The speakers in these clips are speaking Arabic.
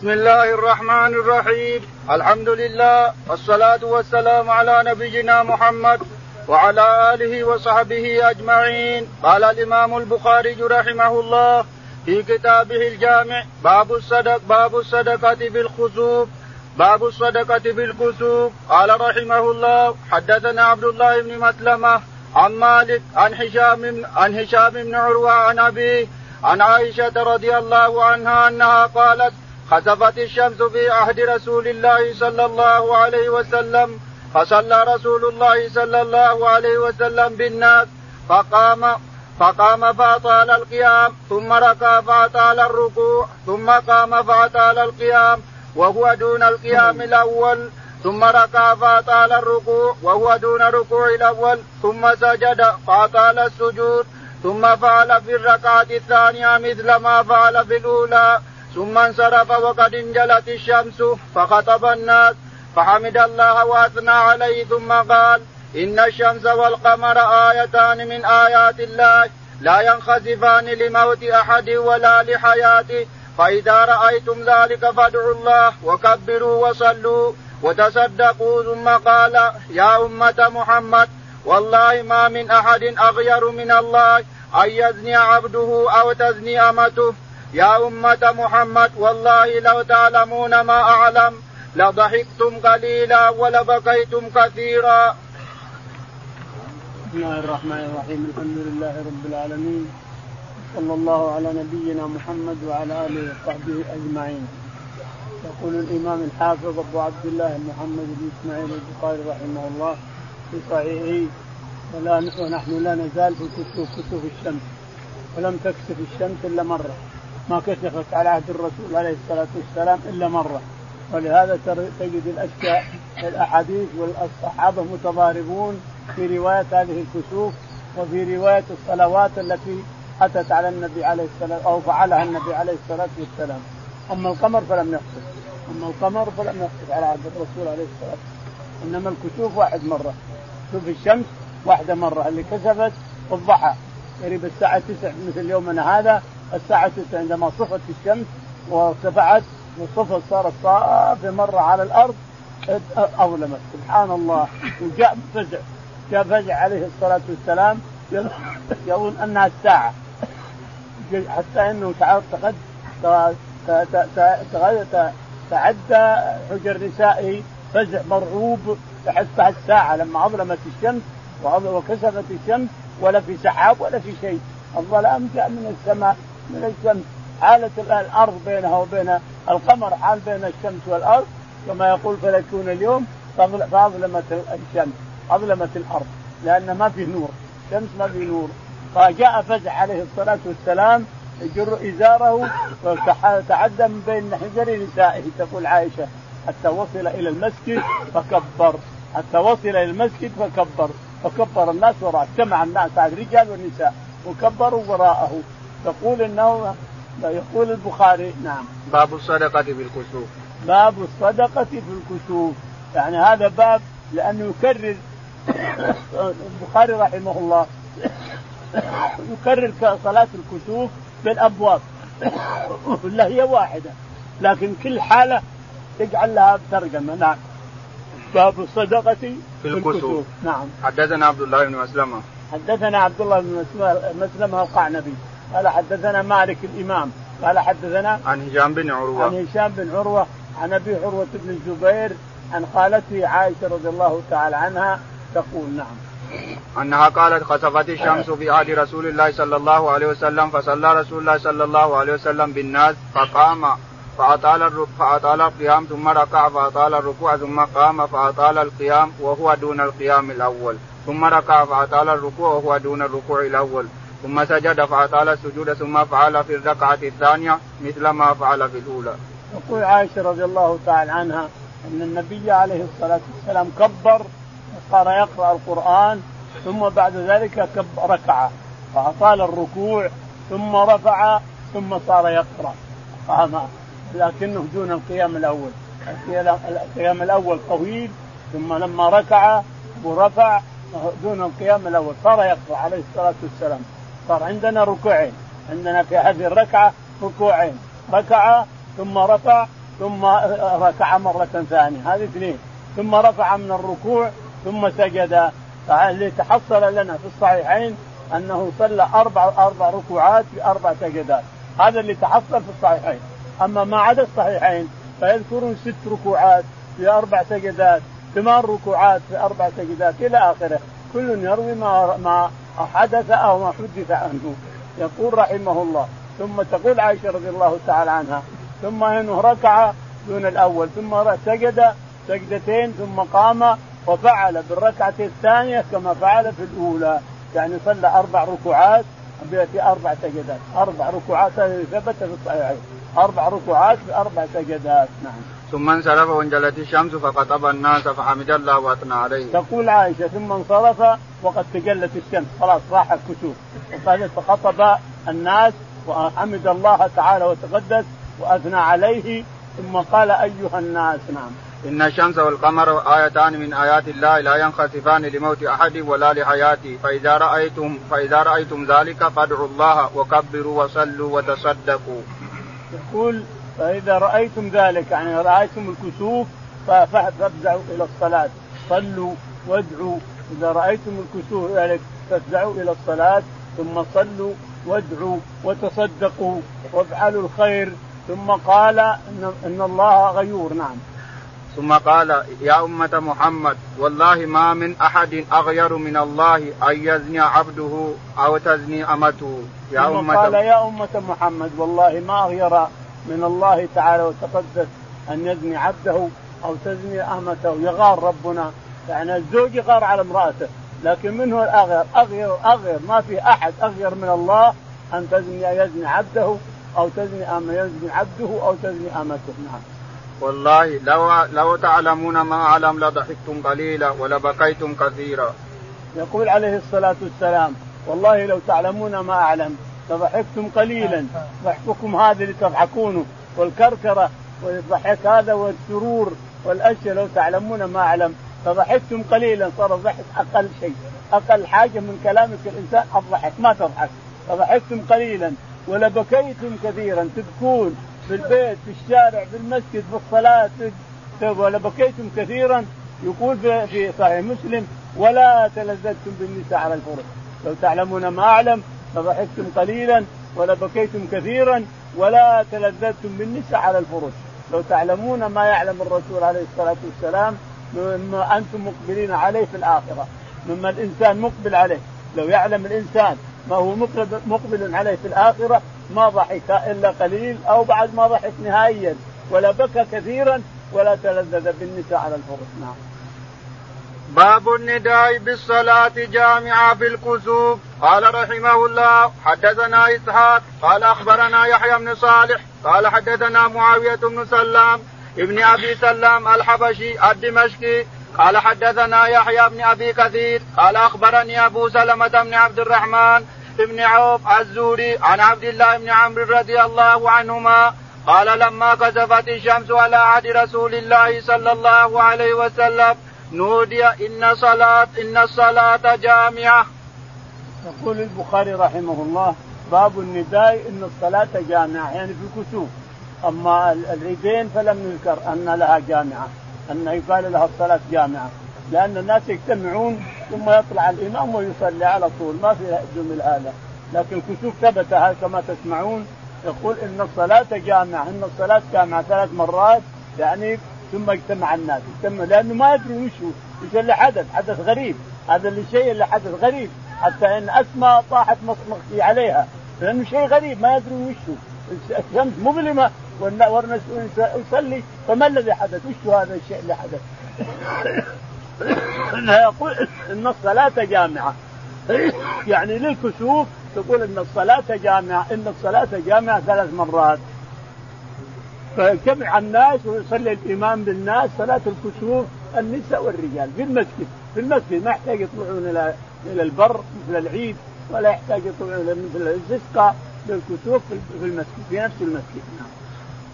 بسم الله الرحمن الرحيم. الحمد لله والصلاة والسلام على نبينا محمد وعلى آله وصحبه أجمعين. قال الإمام البخاري رحمه الله في كتابه الجامع باب الصدق باب الصدقة بالخسوف باب الصدقة بالكسوف قال رحمه الله حدثنا عبد الله بن مسلمة عن مالك عن هشام عن هشام بن عروة عن أبيه عن عائشة رضي الله عنها أنها قالت خسفت الشمس في عهد رسول الله صلى الله عليه وسلم فصلى رسول الله صلى الله عليه وسلم بالناس فقام فقام فأطال القيام ثم ركع فأطال الركوع ثم قام فأطال القيام وهو دون القيام الأول ثم ركع فأطال الركوع وهو دون الركوع الأول ثم سجد فأطال السجود ثم فعل في الركعة الثانية مثل ما فعل في الأولى. ثم انصرف وقد انجلت الشمس فخطب الناس فحمد الله واثنى عليه ثم قال ان الشمس والقمر ايتان من ايات الله لا ينخسفان لموت احد ولا لحياته فاذا رايتم ذلك فادعوا الله وكبروا وصلوا وتصدقوا ثم قال يا امه محمد والله ما من احد اغير من الله ان يزني عبده أو تزني امته يا أمة محمد والله لو تعلمون ما أعلم لضحكتم قليلا ولبكيتم كثيرا. بسم الله الرحمن الرحيم الحمد لله رب العالمين صلى الله على نبينا محمد وعلى آله وصحبه أجمعين. يقول الإمام الحافظ أبو عبد الله محمد بن إسماعيل البخاري رحمه الله في صحيحه ونحن لا نزال في كسوف كسوف الشمس ولم تكسف الشمس إلا مرة ما كشفت على عهد الرسول عليه الصلاة والسلام إلا مرة. ولهذا تجد الأشياء الأحاديث والصحابة متضاربون في رواية هذه الكسوف وفي رواية الصلوات التي أتت على النبي عليه الصلاه أو فعلها النبي عليه الصلاة والسلام. أما القمر فلم يحصل أما القمر فلم يحصل على عهد الرسول عليه الصلاة والسلام. إنما الكسوف واحد مرة. كسوف الشمس واحدة مرة. اللي كسفت الضحى. قريب الساعة 9 مثل يومنا هذا. الساعة 6 عندما صفت الشمس وارتفعت وصفت صارت صافية مرة على الأرض أظلمت. سبحان الله. وجاء فزع. جاء فزع عليه الصلاة والسلام. يظن أنها الساعة. حتى أنه تقد تعدى حجر نسائه فزع مرعوب. تحسها الساعة. لما أظلمت الشمس وكسفت الشمس ولا في سحاب ولا في شيء. الظلام جاء من السماء. من الشمس حالة الأرض بينها وبين القمر حال بين الشمس والأرض كما يقول فلكون اليوم فأظلمت الشمس أظلمت الأرض لأن ما في نور الشمس ما في نور. فجاء فزع عليه الصلاة والسلام يجر إزاره وتعدى من بين حجر نسائه تقول عائشة حتى وصل إلى المسجد فكبر حتى وصل إلى المسجد فكبر فكبر الناس وراءه اجتمع الناس الرجال والنساء وكبروا وراءه. تقول انه يقول البخاري نعم. باب الصدقة في الكسوف باب الصدقة في الكسوف يعني هذا باب لأنه يكرر البخاري رحمه الله يكرر صلاة الكسوف بالأبواب. ولا هي واحدة. لكن كل حالة يجعل لها ترجمة. نعم. باب الصدقة في, في الكسوف نعم. حدثنا عبد الله بن مسلمة. حدثنا عبد الله بن مسلمة القعنبي قال حدثنا مالك الإمام. قال حدثنا عن هشام بن عروة. عن هشام بن عروة عن أبي عروة بن الزبير عن خالته عائشة رضي الله تعالى عنها تقول نعم. أنها قالت خسفت الشمس في عهد رسول الله صلى الله عليه وسلم فصلى رسول الله صلى الله عليه وسلم بالناس فقام فأطال فأطال القيام ثم ركع فأطال الركوع ثم قام فأطال القيام وهو دون القيام الأول. ثم ركع فأطال الركوع وهو دون الركوع الأول. ثم سجد فأطال السجود ثم فعل في الركعة الثانية مثل ما فعل في الأولى. يقول عائشة رضي الله تعالى عنها أن النبي عليه الصلاة والسلام كبر وصار يقرأ القرآن ثم بعد ذلك ركع فأطال الركوع ثم رفع ثم صار يقرأ. قام لكنه دون القيام الأول. القيام الأول طويل ثم لما ركع ورفع دون القيام الأول صار يقرأ عليه الصلاة والسلام. صار عندنا ركوعين. عندنا في هذه الركعة ركوعين. ركع ثم رفع ثم ركع مرة ثانية. هذه اثنين. ثم رفع من الركوع ثم سجد. اللي تحصل لنا في الصحيحين أنه صلى أربع أربع ركوعات في أربع سجدات. هذا اللي تحصل في الصحيحين. أما ما عدا الصحيحين فيذكرون ست ركوعات في أربع سجدات ثمان ركوعات في أربع سجدات إلى آخره. كل يروي ما ما حدث أو ما حدث عنه. يقول رحمه الله ثم تقول عائشة رضي الله تعالى عنها ثم إنه ركع دون الأول ثم سجد سجدتين ثم قام وفعل بالركعة الثانية كما فعل في الأولى. يعني صلى أربع ركوعات في أربع سجدات. أربع ركوعات هذه ثبت في الصحيحين. أربع ركوعات في أربع سجدات. نعم. ثم انصرف وانجلت الشمس فخطب الناس فحمد الله واثنى عليه. تقول عائشة ثم انصرف وقد تجلت الشمس خلاص راح الكسوف وقالت فخطب الناس وحمد الله تعالى وتقدس واثنى عليه ثم قال أيها الناس نعم. إن الشمس والقمر آيتان من آيات الله لا ينخسفان لموت أحد ولا لحياته فإذا رأيتم فإذا رأيتم ذلك فادعوا الله وكبروا وصلوا وتصدقوا. يقول فإذا رأيتم ذلك يعني رأيتم الكسوف فافزعوا إلى الصلاة. صلوا وادعوا. إذا رأيتم الكسوف ذلك فافزعوا إلى الصلاة ثم صلوا وادعوا وتصدقوا وافعلوا الخير. ثم قال إن, إن الله غيور. نعم. ثم قال يا أمة محمد والله ما من أحد أغير من الله أن يزني عبده أو تزني أمته. يا ثم أمة قال يا أمة محمد والله ما أغير من الله تعالى وتقدس أن يزني عبده أو تزني أمته يغار ربنا يعني الزوج يغار على امرأته لكن منه الأغير اغير أغير ما في أحد أغير من الله أن تزني يزني عبده أو تزني أم يزني عبده أو تزني أمته نعم. والله لو لو تعلمون ما أعلم لضحكتم قليلا ولبكيتم كثيرا. يقول عليه الصلاة والسلام والله لو تعلمون ما أعلم فضحكتم قليلا. ضحككم هذا اللي تضحكونه والكركرة والضحك هذا والسرور والأشياء لو تعلمون ما أعلم. فضحكتم قليلا صار الضحك أقل شيء. أقل حاجة من كلامك الإنسان الضحك ما تضحك. فضحكتم قليلا. ولبكيتم كثيرا تبكون في البيت في الشارع في المسجد في الصلاة. ولبكيتم كثيرا يقول في صحيح مسلم ولا تلذذتم بالنساء على الفرش لو تعلمون ما أعلم فضحكتم قليلا ولبكيتم كثيرا ولا تلذذتم بالنساء على الفرش لو تعلمون ما يعلم الرسول عليه الصلاة والسلام مما أنتم مقبلين عليه في الآخرة مما الإنسان مقبل عليه. لو يعلم الإنسان ما هو مقبل عليه في الآخرة ما ضحك إلا قليل أو بعد ما ضحك نهائيا. ولا بكى كثيرا ولا تلذذ بالنساء على الفرش نعم. باب النداء بالصلاة جامعة في الكسوف قال رحمه الله حدثنا إسحاق قال أخبرنا يحيى بن صالح قال حدثنا معاوية بن سلام ابن أبي سلام الحبشي الدمشقي قال حدثنا يحيى بن أبي كثير قال أخبرني أبو سلمة بن عبد الرحمن بن عوف الزوري عن عبد الله بن عمرو رضي الله عنهما قال لما كسفت الشمس على عهد رسول الله صلى الله عليه وسلم نودي إن صلاة إن الصلاة جامعة. يقول البخاري رحمه الله باب النداء إن الصلاة جامعة يعني في الكسوف. أما العيدين فلم يذكر أن لها جامعة أن يقال لها الصلاة جامعة لأن الناس يجتمعون ثم يطلع الإمام ويصلي على طول. ما في جمل هذا. لكن الكسوف ثبت كما تسمعون. يقول إن الصلاة جامعة إن الصلاة جامعة ثلاث مرات يعني ثم اجتمع الناس. اجتمع لأنه ما يدري وش هو. وش اللي حدث؟ حدث غريب. هذا الشيء اللي حدث غريب. حتى إن أسماء طاحت مصمخي عليها. لأنه شيء غريب. ما يدري وش هو. الشمس مظلمة. والناس يصلي فما الذي حدث؟ وش هذا الشيء اللي حدث؟ إنها يقول إن الصلاة جامعة. يعني للكسوف تقول إن الصلاة جامعة. إن الصلاة جامعة ثلاث مرات. فيجتمع الناس ويصلي الإمام بالناس صلاة الكسوف النساء والرجال في المسجد. في المسجد ما يحتاج يطلعون إلى إلى البر مثل العيد ولا يحتاج يطلعون مثل الاستسقاء للكسوف في المسجد في نفس المسجد. نعم.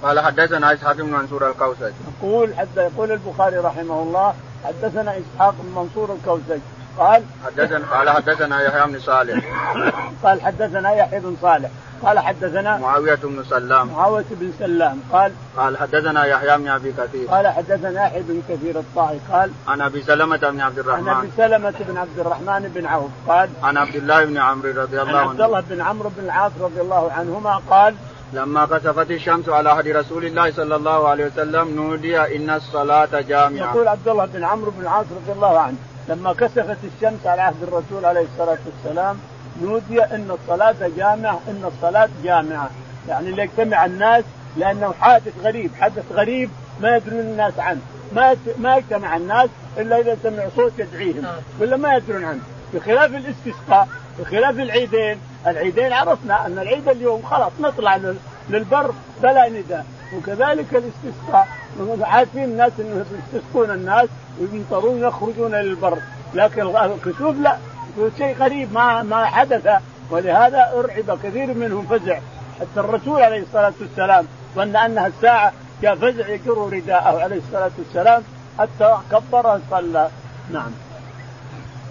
قال حدثنا إسحاق بن منصور الكوسج يقول حتى يقول البخاري رحمه الله حدثنا إسحاق بن منصور الكوسج قال حدثنا قال حدثنا يحيى بن صالح. قال حدثنا يحيى بن صالح. قال حدثنا معاوية بن سلام. معاوية بن سلام. قال قال حدثنا يحيى بن أبي كثير. قال حدثنا يحيى بن كثير الطائي قال عن أبي سلمة بن عبد عن أبي الرحمن. سلمة بن عبد الرحمن بن عوف. قال عن عبد الله بن عمرو رضي عن الله عبد عنه. الله بن عمرو بن العاص رضي الله عنهما قال لما كسفت الشمس على عهد رسول الله صلى الله عليه وسلم نودي إن الصلاة جامعة. يقول عبد الله بن عمرو بن العاص رضي الله عنه لما كسفت الشمس على عهد الرسول عليه الصلاة والسلام نودي إن الصلاة جامعة إن الصلاة جامعة. يعني ليجتمع الناس لأنه حادث غريب حدث غريب ما يدرون الناس عنه. ما ما يجتمع الناس إلا إذا سمعوا صوت يدعيهم ولا ما يدرون عنه. بخلاف الاستسقاء بخلاف العيدين. العيدين عرفنا أن العيد اليوم خلاص نطلع لل- للبر فلا نداء. وكذلك الاستسقاء. عارفين الناس انه يستسقون الناس ويمطرون يخرجون للبر. لكن الكسوف لا. شيء غريب ما ما حدث. ولهذا أرعب كثير منهم فزع. حتى الرسول عليه الصلاة والسلام ظن أنها الساعة جاء فزع يجر رداءه عليه الصلاة والسلام حتى كبر صلى. نعم.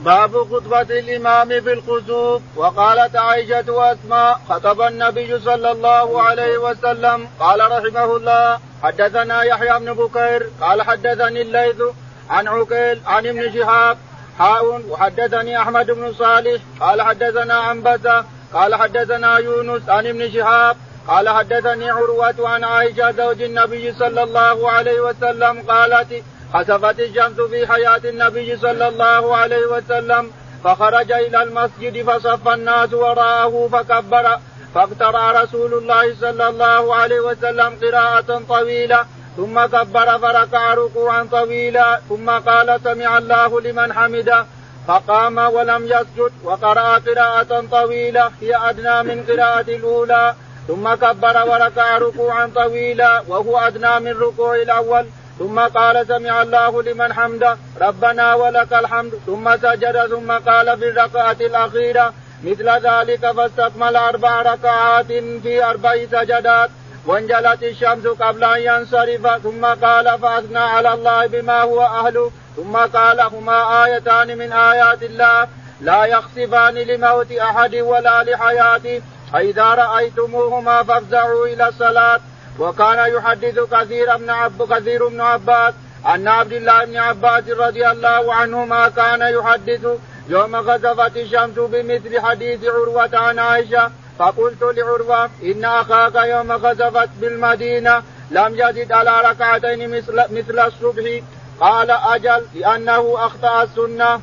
باب خطبة الإمام في الخسوف وقالت عائشة وأسماء خطب النبي صلى الله عليه وسلم. قال رحمه الله حدثنا يحيى بن بكير قال حدثني الليث عن عقيل عن ابن شهاب حاء وحدثني أحمد بن صالح قال حدثنا عنبسة قال حدثنا يونس عن ابن شهاب قال حدثني عروة عن عائشة زوج النبي صلى الله عليه وسلم قالت خسفت الشمس في حياة النبي صلى الله عليه وسلم فخرج إلى المسجد فصف الناس وراءه فكبر فاقترأ رسول الله صلى الله عليه وسلم قراءة طويلة ثم كبر فركع ركوعا طويلا ثم قال سمع الله لمن حمده. فقام ولم يسجد وقرأ قراءة طويلة هي أدنى من قراءة الأولى. ثم كبر وركع ركوعا طويلا وهو أدنى من ركوع الأول. ثم قال سمع الله لمن حمده. ربنا ولك الحمد. ثم سجد ثم قال في الركعة الأخيرة مثل ذلك فاستكمل أربع ركعات في أربع سجدات. وانجلت الشمس قبل أن ينصرف ثم قال فأثنى على الله بما هو أهله. ثم قال هما آيتان من آيات الله. لا يخسفان لموت أحد ولا لحياته. فإذا رأيتموهما فافزعوا إلى الصلاة. وكان يحدث كثير بن عب كثير بن عباس أن عبد الله بن عباس رضي الله عنهما كان يحدث يوم غزفت الشمس بمثل حديث عروة عن عائشة. فقلت لعروة إن أخاك يوم غزفت بالمدينة لم يزد على ركعتين مثل مثل الصبح قال أجل لأنه أخطأ السنة.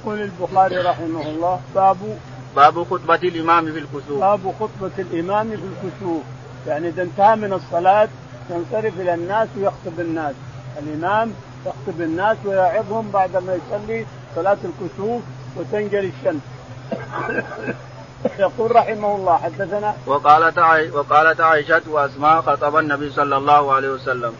يقول البخاري رحمه الله باب باب خطبة الإمام في الكسوف. باب خطبة الإمام في الكسوف يعني إذا انتهى من الصلاة ينصرف إلى الناس ويخطب الناس الإمام يخطب الناس ويعظهم بعدما يصلي صلاة الكسوف وتنجلي الشمس يقول رحمه الله حدثنا؟ وقالت عائشة وقالت عائشة وأسماء خطب النبي صلى الله عليه وسلم.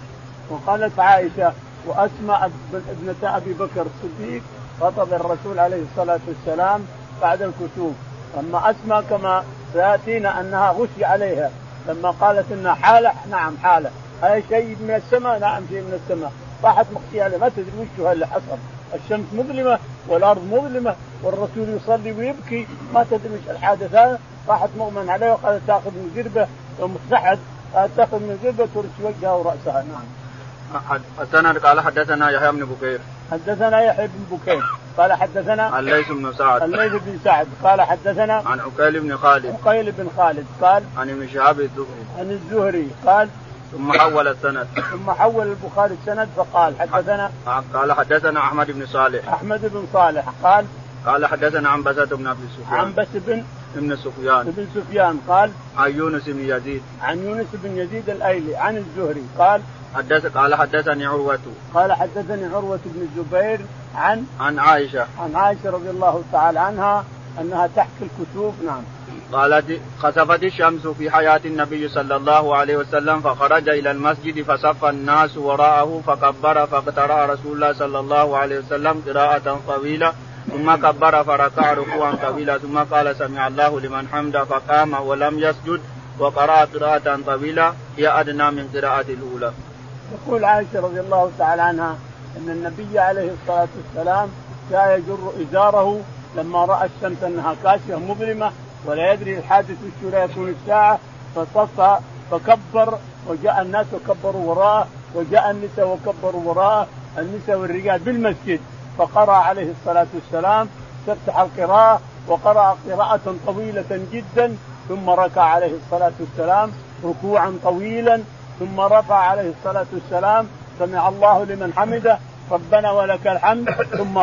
وقالت عائشة وأسماء ابنة أبي بكر الصديق خطب الرسول عليه الصلاة والسلام بعد الكسوف أما أسماء كما سيأتينا أنها غشي عليها. لما قالت إنها حالة نعم حالة. هذا شيء من السماء؟ نعم شيء من السماء. راحت مخشية عليه ما تدري وش اللي حصل. الشمس مظلمة والأرض مظلمة والرسول يصلي ويبكي. ما تدري وش الحادث هذا راحت مؤمن عليه وقالت تأخذ من يوم سحد تأخذ من قربه ترش وجهها ورأسها. نعم. السند قال حدثنا يحيى بن بكير. حدثنا يحيى بن بكير. قال حدثنا الليث بن سعد. الليث بن سعد. قال حدثنا عن عقيل بن خالد. عقيل بن خالد. قال عن ابن شهاب الزهري. عن الزهري. قال ثم حول السند. ثم حول البخاري السند فقال حدثنا قال حدثنا أحمد بن صالح. أحمد بن صالح قال قال حدثنا عنبسة بن أبي سفيان. عن بس بن ابن سفيان. بن سفيان قال عن يونس بن يزيد. عن يونس بن يزيد الأيلي عن الزهري قال حدث قال حدثني عروة. قال حدثني عروة بن الزبير عن عن عائشة. عن عائشة رضي الله تعالى عنها أنها تحكي الكتب نعم. قالت خسفت الشمس في حياة النبي صلى الله عليه وسلم فخرج إلى المسجد فصف الناس وراءه فكبر فاقترأ رسول الله صلى الله عليه وسلم قراءة طويلة ثم كبر فركع ركوعا طويلا ثم قال سمع الله لمن حمده فقام ولم يسجد وقرأ قراءة طويلة هي أدنى من قراءة الأولى. يقول عائشة رضي الله تعالى عنها إن النبي عليه الصلاة والسلام جاء يجر إزاره لما رأى الشمس أنها كاشفه مظلمة ولا يدري الحادث وش يكون الساعة فصفى فكبر وجاء الناس وكبروا وراءه وجاء النساء وكبروا وراءه النساء والرجال بالمسجد فقرأ عليه الصلاة والسلام تفتح القراءة وقرأ قراءة طويلة جدا ثم ركع عليه الصلاة والسلام ركوعا طويلا ثم رفع عليه الصلاة والسلام سمع الله لمن حمده ربنا ولك الحمد ثم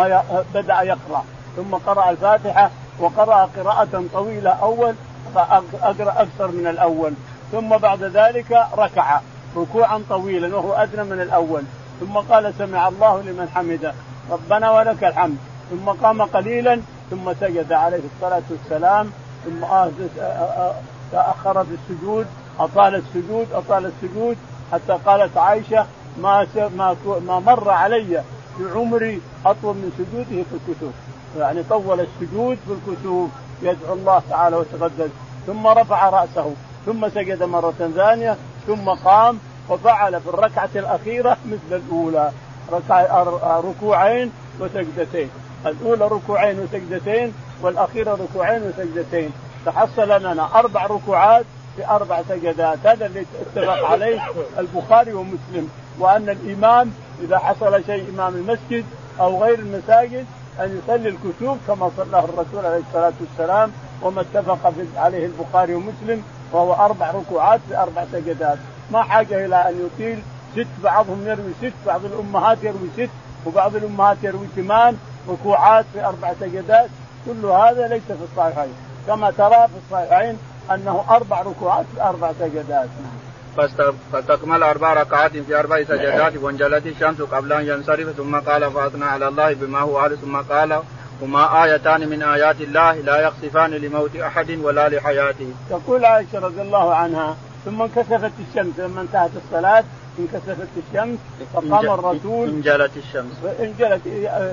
بدأ يقرأ ثم قرأ الفاتحة وقرأ قراءة طويلة أول فأقرأ أكثر من الأول. ثم بعد ذلك ركع ركوعا طويلا وهو أدنى من الأول. ثم قال سمع الله لمن حمده. ربنا ولك الحمد. ثم قام قليلا ثم سجد عليه الصلاة والسلام. ثم تأخر في السجود أطال السجود أطال السجود حتى قالت عائشة ما ما ما مر علي في عمري أطول من سجوده في الكتب. يعني طول السجود في الكتب يدعو الله تعالى وتقدس ثم رفع رأسه ثم سجد مرة ثانية ثم قام وفعل في الركعة الأخيرة مثل الأولى ركع ركوعين وسجدتين. الأولى ركوعين وسجدتين والأخيرة ركوعين وسجدتين. تحصل لنا أربع ركوعات في أربع سجدات. هذا اللي اتفق عليه البخاري ومسلم وأن الإمام إذا حصل شيء إمام المسجد أو غير المساجد أن يصلي الكسوف كما صلاه الرسول عليه الصلاة والسلام وما اتفق عليه البخاري ومسلم وهو أربع ركوعات في أربع سجدات. ما حاجة إلى أن يطيل. ست بعضهم يروي ست بعض الأمهات يروي ست وبعض الأمهات يروي ثمان ركوعات في أربع سجدات. كل هذا ليس في الصحيحين. كما ترى في الصحيحين أنه أربع ركوعات في أربع سجدات. فاستكمل أربع ركعات في أربع سجدات وانجلت الشمس قبل أن ينصرف ثم قال فأثنى على الله بما هو أهل ثم قال هما آيتان من آيات الله لا يخسفان لموت أحد ولا لحياته. تقول عائشة رضي الله عنها ثم انكسفت الشمس لما انتهت الصلاة انكسفت الشمس فقام الرسول انجلت الشمس انجلت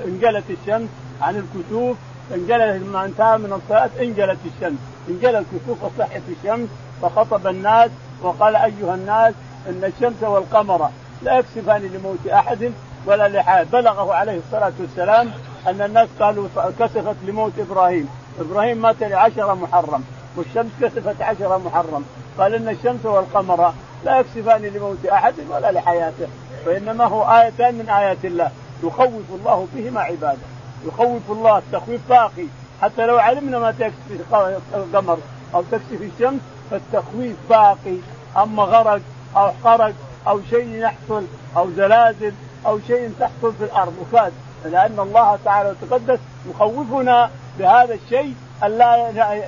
انجلت الشمس عن الكسوف انجلت لما انتهى من الصلاة انجلت الشمس انجل الكسوف وصحت الشمس فخطب الناس وقال أيها الناس إن الشمس والقمر لا يكسفان لموت أحد ولا لحال بلغه عليه الصلاة والسلام أن الناس قالوا كسفت لموت إبراهيم. إبراهيم مات لعشرة محرم والشمس كسفت عشرة محرم. قال إن الشمس والقمر لا يكسفان لموت أحد ولا لحياته وإنما هو آيتان من آيات الله. يخوف الله بهما عباده. يخوف الله التخويف باقي. حتى لو علمنا ما تكسف القمر أو تكسف الشمس فالتخويف باقي. أما غرق أو حرق أو شيء يحصل أو زلازل أو شيء تحصل في الأرض. وكاد لأن الله تعالى وتقدس يخوفنا بهذا الشيء ألا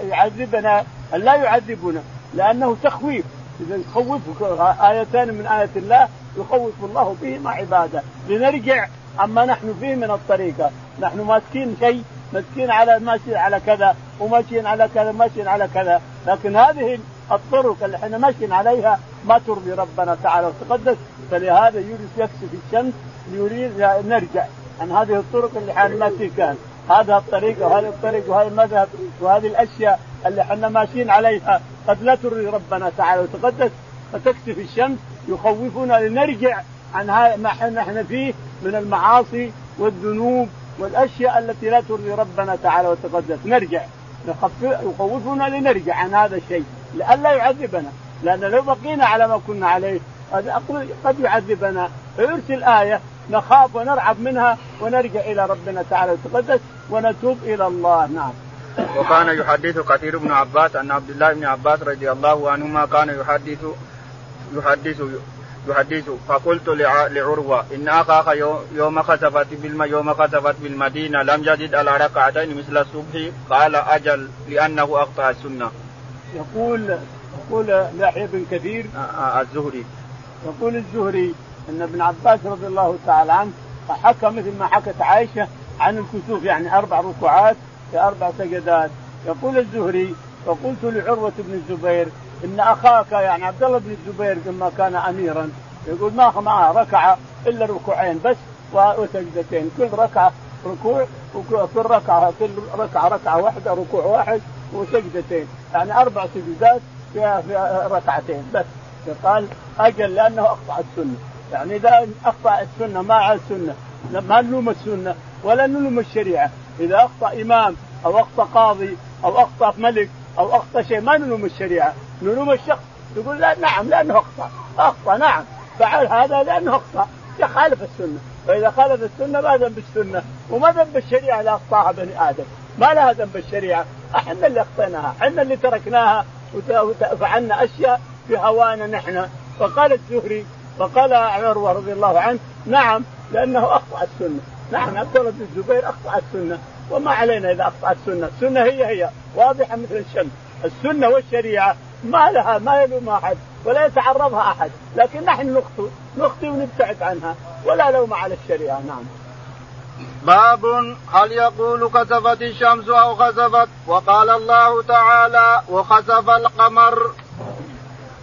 يعذبنا ألا يعذبنا. لأنه تخويف. إذا يخوفك آيتان من آيات الله يخوف الله بهما عباده. لنرجع عما نحن فيه من الطريقة. نحن ماسكين شيء ماسكين على ماشيين على كذا وماشيين على كذا ماشيين على كذا. لكن هذه الطرق اللي إحنا ماشيين عليها ما ترضي ربنا تعالى وتقدس. فلهذا يريد يكسف الشمس ليريد نرجع عن هذه الطرق اللي إحنا ماشيين كان هذا الطريق وهذا الطريق وهذا المذهب وهذه الأشياء اللي إحنا ماشيين عليها قد لا ترضي ربنا تعالى وتقدس. فتكسف الشمس يخوفنا لنرجع عن ما إحنا فيه من المعاصي والذنوب والأشياء التي لا ترضي ربنا تعالى وتقدس. نرجع. يخوفنا لنرجع عن هذا الشيء لئلا يعذبنا. لأن لو بقينا على ما كنا عليه قد يعذبنا. فيرسل آية نخاف ونرعب منها ونرجع إلى ربنا تعالى وتقدس ونتوب إلى الله. نعم. وكان يحدث كثير بن عباس أن عبد الله بن عباس رضي الله عنهما كان يحدث يحدث يحدث فقلت لعروة إن أخاك يوم خسفت بالم يوم خسفت بالمدينة لم يجد على ركعتين مثل الصبح. قال أجل لأنه اخطا السنة. يقول يقول يحيى بن كثير. الزهري. يقول الزهري إن ابن عباس رضي الله تعالى عنه حكى مثل ما حكت عائشة عن الكسوف يعني أربع ركوعات في أربع سجدات. يقول الزهري فقلت لعروة بن الزبير إن أخاك يعني عبد الله بن الزبير لما كان اميرا يقول ما معه ركعة إلا ركوعين بس وسجدتين. كل ركعة ركوع في الركعة كل ركعه ركعة واحدة ركوع واحد وسجدتين. يعني أربع سجدات في ركعتين بس. قال أجل لأنه أقطع السنة. يعني إذا اخطا السنة ما على السنة ما نلوم السنة ولا نلوم الشريعة. إذا اخطا إمام أو اخطا قاضي أو اخطا ملك أو اخطا شيء ما نلوم الشريعة. نلوم الشخص. يقول لا نعم لأنه أخطأ. أخطأ نعم. فعل هذا لأنه أخطأ. خالف السنة. فإذا خالف السنة ما ذنب السنة وما ذنب الشريعة اللي أخطأها بني آدم. ما لها ذنب الشريعة. إحنا اللي اخطيناها إحنا اللي تركناها وفعلنا أشياء في هوانا نحن. فقال الزهري فقال عروة رضي الله عنه نعم لأنه اخطا السنة. نعم عبد الله بن الزبير اخطا السنة. وما علينا إذا اخطا السنة. السنة هي هي واضحة مثل الشمس. السنة والشريعة ما لها ما يلوم أحد ولا يتعرضها أحد. لكن نحن نخطئ نخطئ ونبتعد عنها ولا لوم على الشريعة. نعم. باب هل يقول كسفت الشمس أو خسفت؟ وقال الله تعالى وخسف القمر.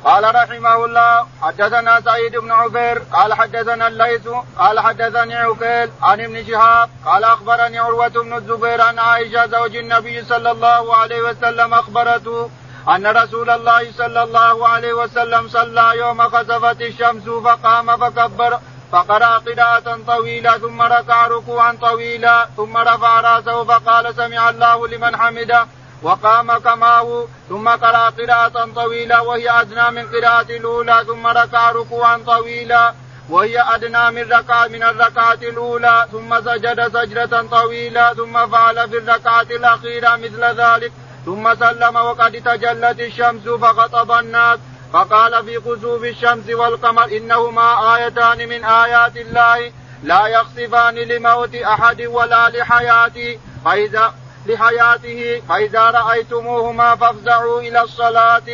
قال رحمه الله حدثنا سعيد بن عبير قال حدثنا الليث قال حدثني عقيل عن ابن شهاب قال أخبرني عروة بن الزبير عن عائشة زوج النبي صلى الله عليه وسلم أخبرته أن رسول الله صلى الله عليه وسلم صلى يوم خسفت الشمس فقام فكبر فقرأ قراءة طويلة ثم ركع ركوعا طويلا ثم رفع رأسه فقال سمع الله لمن حمده. وقام كماه ثم قرأ قراءة طويلة وهي أدنى من قراءة الأولى ثم ركع ركوعا طويلا وهي أدنى من ركعة من الركعة الأولى ثم سجد سجدة طويلة ثم فعل في الركعة الأخيرة مثل ذلك. ثم سلم وقد تجلت الشمس فخطب الناس فقال في كسوف الشمس والقمر إنهما آيتان من آيات الله لا يخسفان لموت أحد ولا لحياته فإذا لحياته فإذا رأيتموهما فافزعوا إلى الصلاة.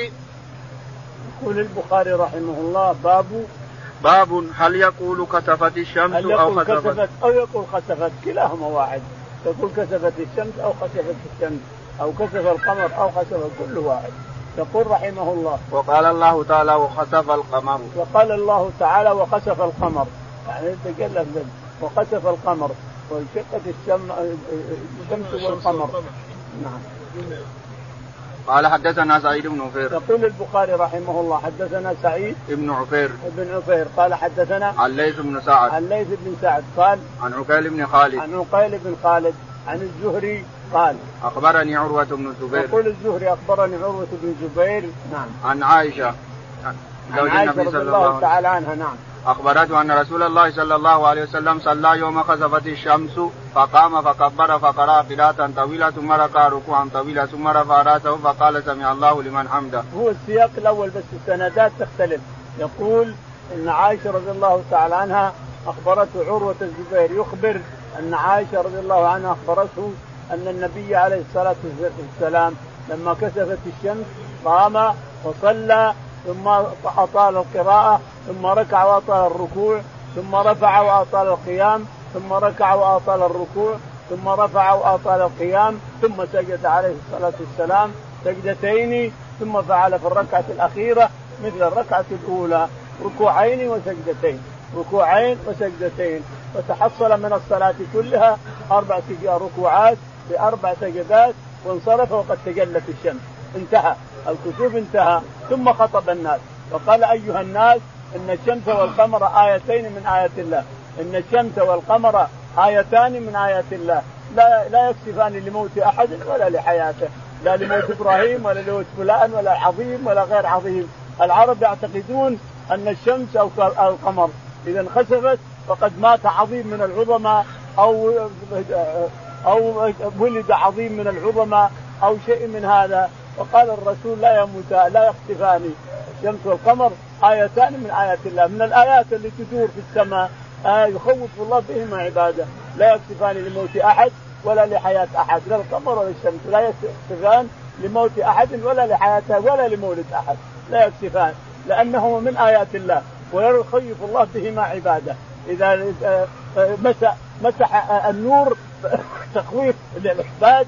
يقول البخاري رحمه الله باب باب هل يقول كسفت الشمس هل أو خسفت؟ كسفت أو يقول خسفت؟ كلاهما واحد. يقول كسفت الشمس أو خسفت الشمس. أو كسف القمر أو خسف كل واحد. يقول رحمه الله. وقال الله تعالى وخسف القمر. وقال الله تعالى وخسف القمر. يعني تكلم وخسف القمر. وانشقت الشمس والقمر. نعم. قال حدثنا سعيد بن عفير. يقول البخاري رحمه الله حدثنا سعيد بن عفير. بن عفير. قال حدثنا عن ليث بن سعد. عن ليث بن سعد. قال عن عقيل بن خالد. عن عقيل بن خالد عن الزهري قال. أخبرني عروة بن الزبير. يقول الزهري أخبرني عروة بن الزبير نعم. عن عائشة زوج النبي صلى الله, الله تعالى عنها نعم. أخبرته أن رسول الله صلى الله عليه وسلم صلى يوم خسفت الشمس فقام فكبر فقرأ قراءة طويلة ثم ركع ركوعا طويلا ثم رفع رأسه فقال سمع الله لمن حمده. هو السياق الأول بس السندات تختلف. يقول إن عائشة رضي الله تعالى عنها أخبرته عروة الزبير. يخبر أن عائشة رضي الله عنها أخبرته أن النبي عليه الصلاة والسلام لما كسفت الشمس قام وصلى ثم أطال القراءة ثم ركع وأطال الركوع ثم رفع وأطال القيام ثم ركع وأطال الركوع ثم رفع وأطال القيام ثم سجد عليه الصلاة والسلام سجدتين ثم فعل في الركعة الأخيرة مثل الركعة الأولى ركوعين وسجدتين ركوعين وسجدتين وتحصل من الصلاة كلها أربع ركوعات بأربع سجدات وانصرف وقد تجلت الشمس. انتهى. الكسوف انتهى. ثم خطب الناس. وقال أيها الناس إن الشمس والقمر آيتين من آيات الله. إن الشمس والقمر آيتان من آيات الله. لا لا يكسفان لموت أحد ولا لحياته. لا لموت إبراهيم ولا لموت فلان ولا عظيم ولا غير عظيم. العرب يعتقدون أن الشمس أو القمر إذا انخسفت فقد مات عظيم من العظماء أو أو ولد عظيم من العظماء أو شيء من هذا. وقال الرسول لا يموتان لا يختفان الشمس والقمر آيتان من آيات الله من الآيات اللي تدور في السماء. آه يخوف الله بهما عباده. لا يكتفان لموت أحد ولا لحياة أحد لا القمر ولا الشمس لا يكتفان لموت أحد ولا لحياته ولا لمولد أحد لا يكتفان لانهما من آيات الله. ويخيف الله بهما عباده. إذا مسح مسح النور تخويف للعباد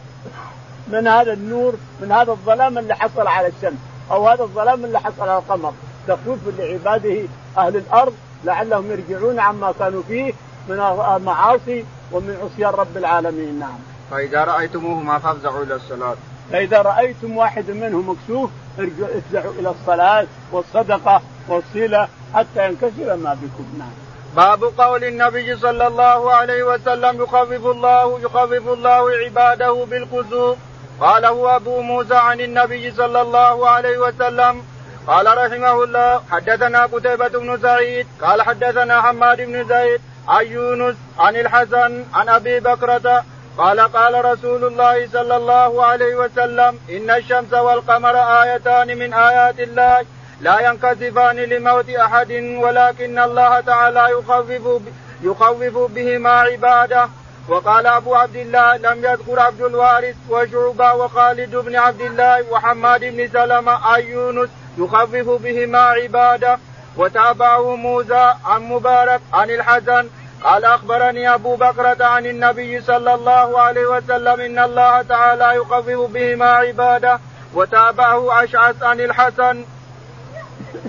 من هذا النور من هذا الظلام اللي حصل على الشمس أو هذا الظلام اللي حصل على القمر تخويف لعباده أهل الأرض لعلهم يرجعون عما كانوا فيه من المعاصي ومن عصيان رب العالمين نعم. فإذا رايتموهما فافزعوا إلى الصلاة. فإذا رأيتم واحد منهم مكسوف ارجعوا افزعوا إلى الصلاة والصدقة والصلة حتى ينكسر ما بكم نعم. باب قول النبي صلى الله عليه وسلم يخفف الله يخفف الله عباده بالكسوف قاله أبو موسى عن النبي صلى الله عليه وسلم قال رحمه الله حدثنا قتيبة بن سعيد قال حدثنا حماد بن زيد عن يونس عن الحسن عن أبي بكرة. قال قال رسول الله صلى الله عليه وسلم إن الشمس والقمر آيتان من آيات الله لا ينكسفان لموت أحد ولكن الله تعالى يخفف يخوف بهما عباده. وقال أبو عبد الله لم يذكر عبد الوارث وشعبة وخالد بن عبد الله وحماد بن سلمة عن يونس يخفف بهما عباده. وتابعه موسى عن مبارك عن الحسن. قال أخبرني أبو بكرة عن النبي صلى الله عليه وسلم إن الله تعالى يخفف بهما عباده. وتابعه أشعث عن الحسن.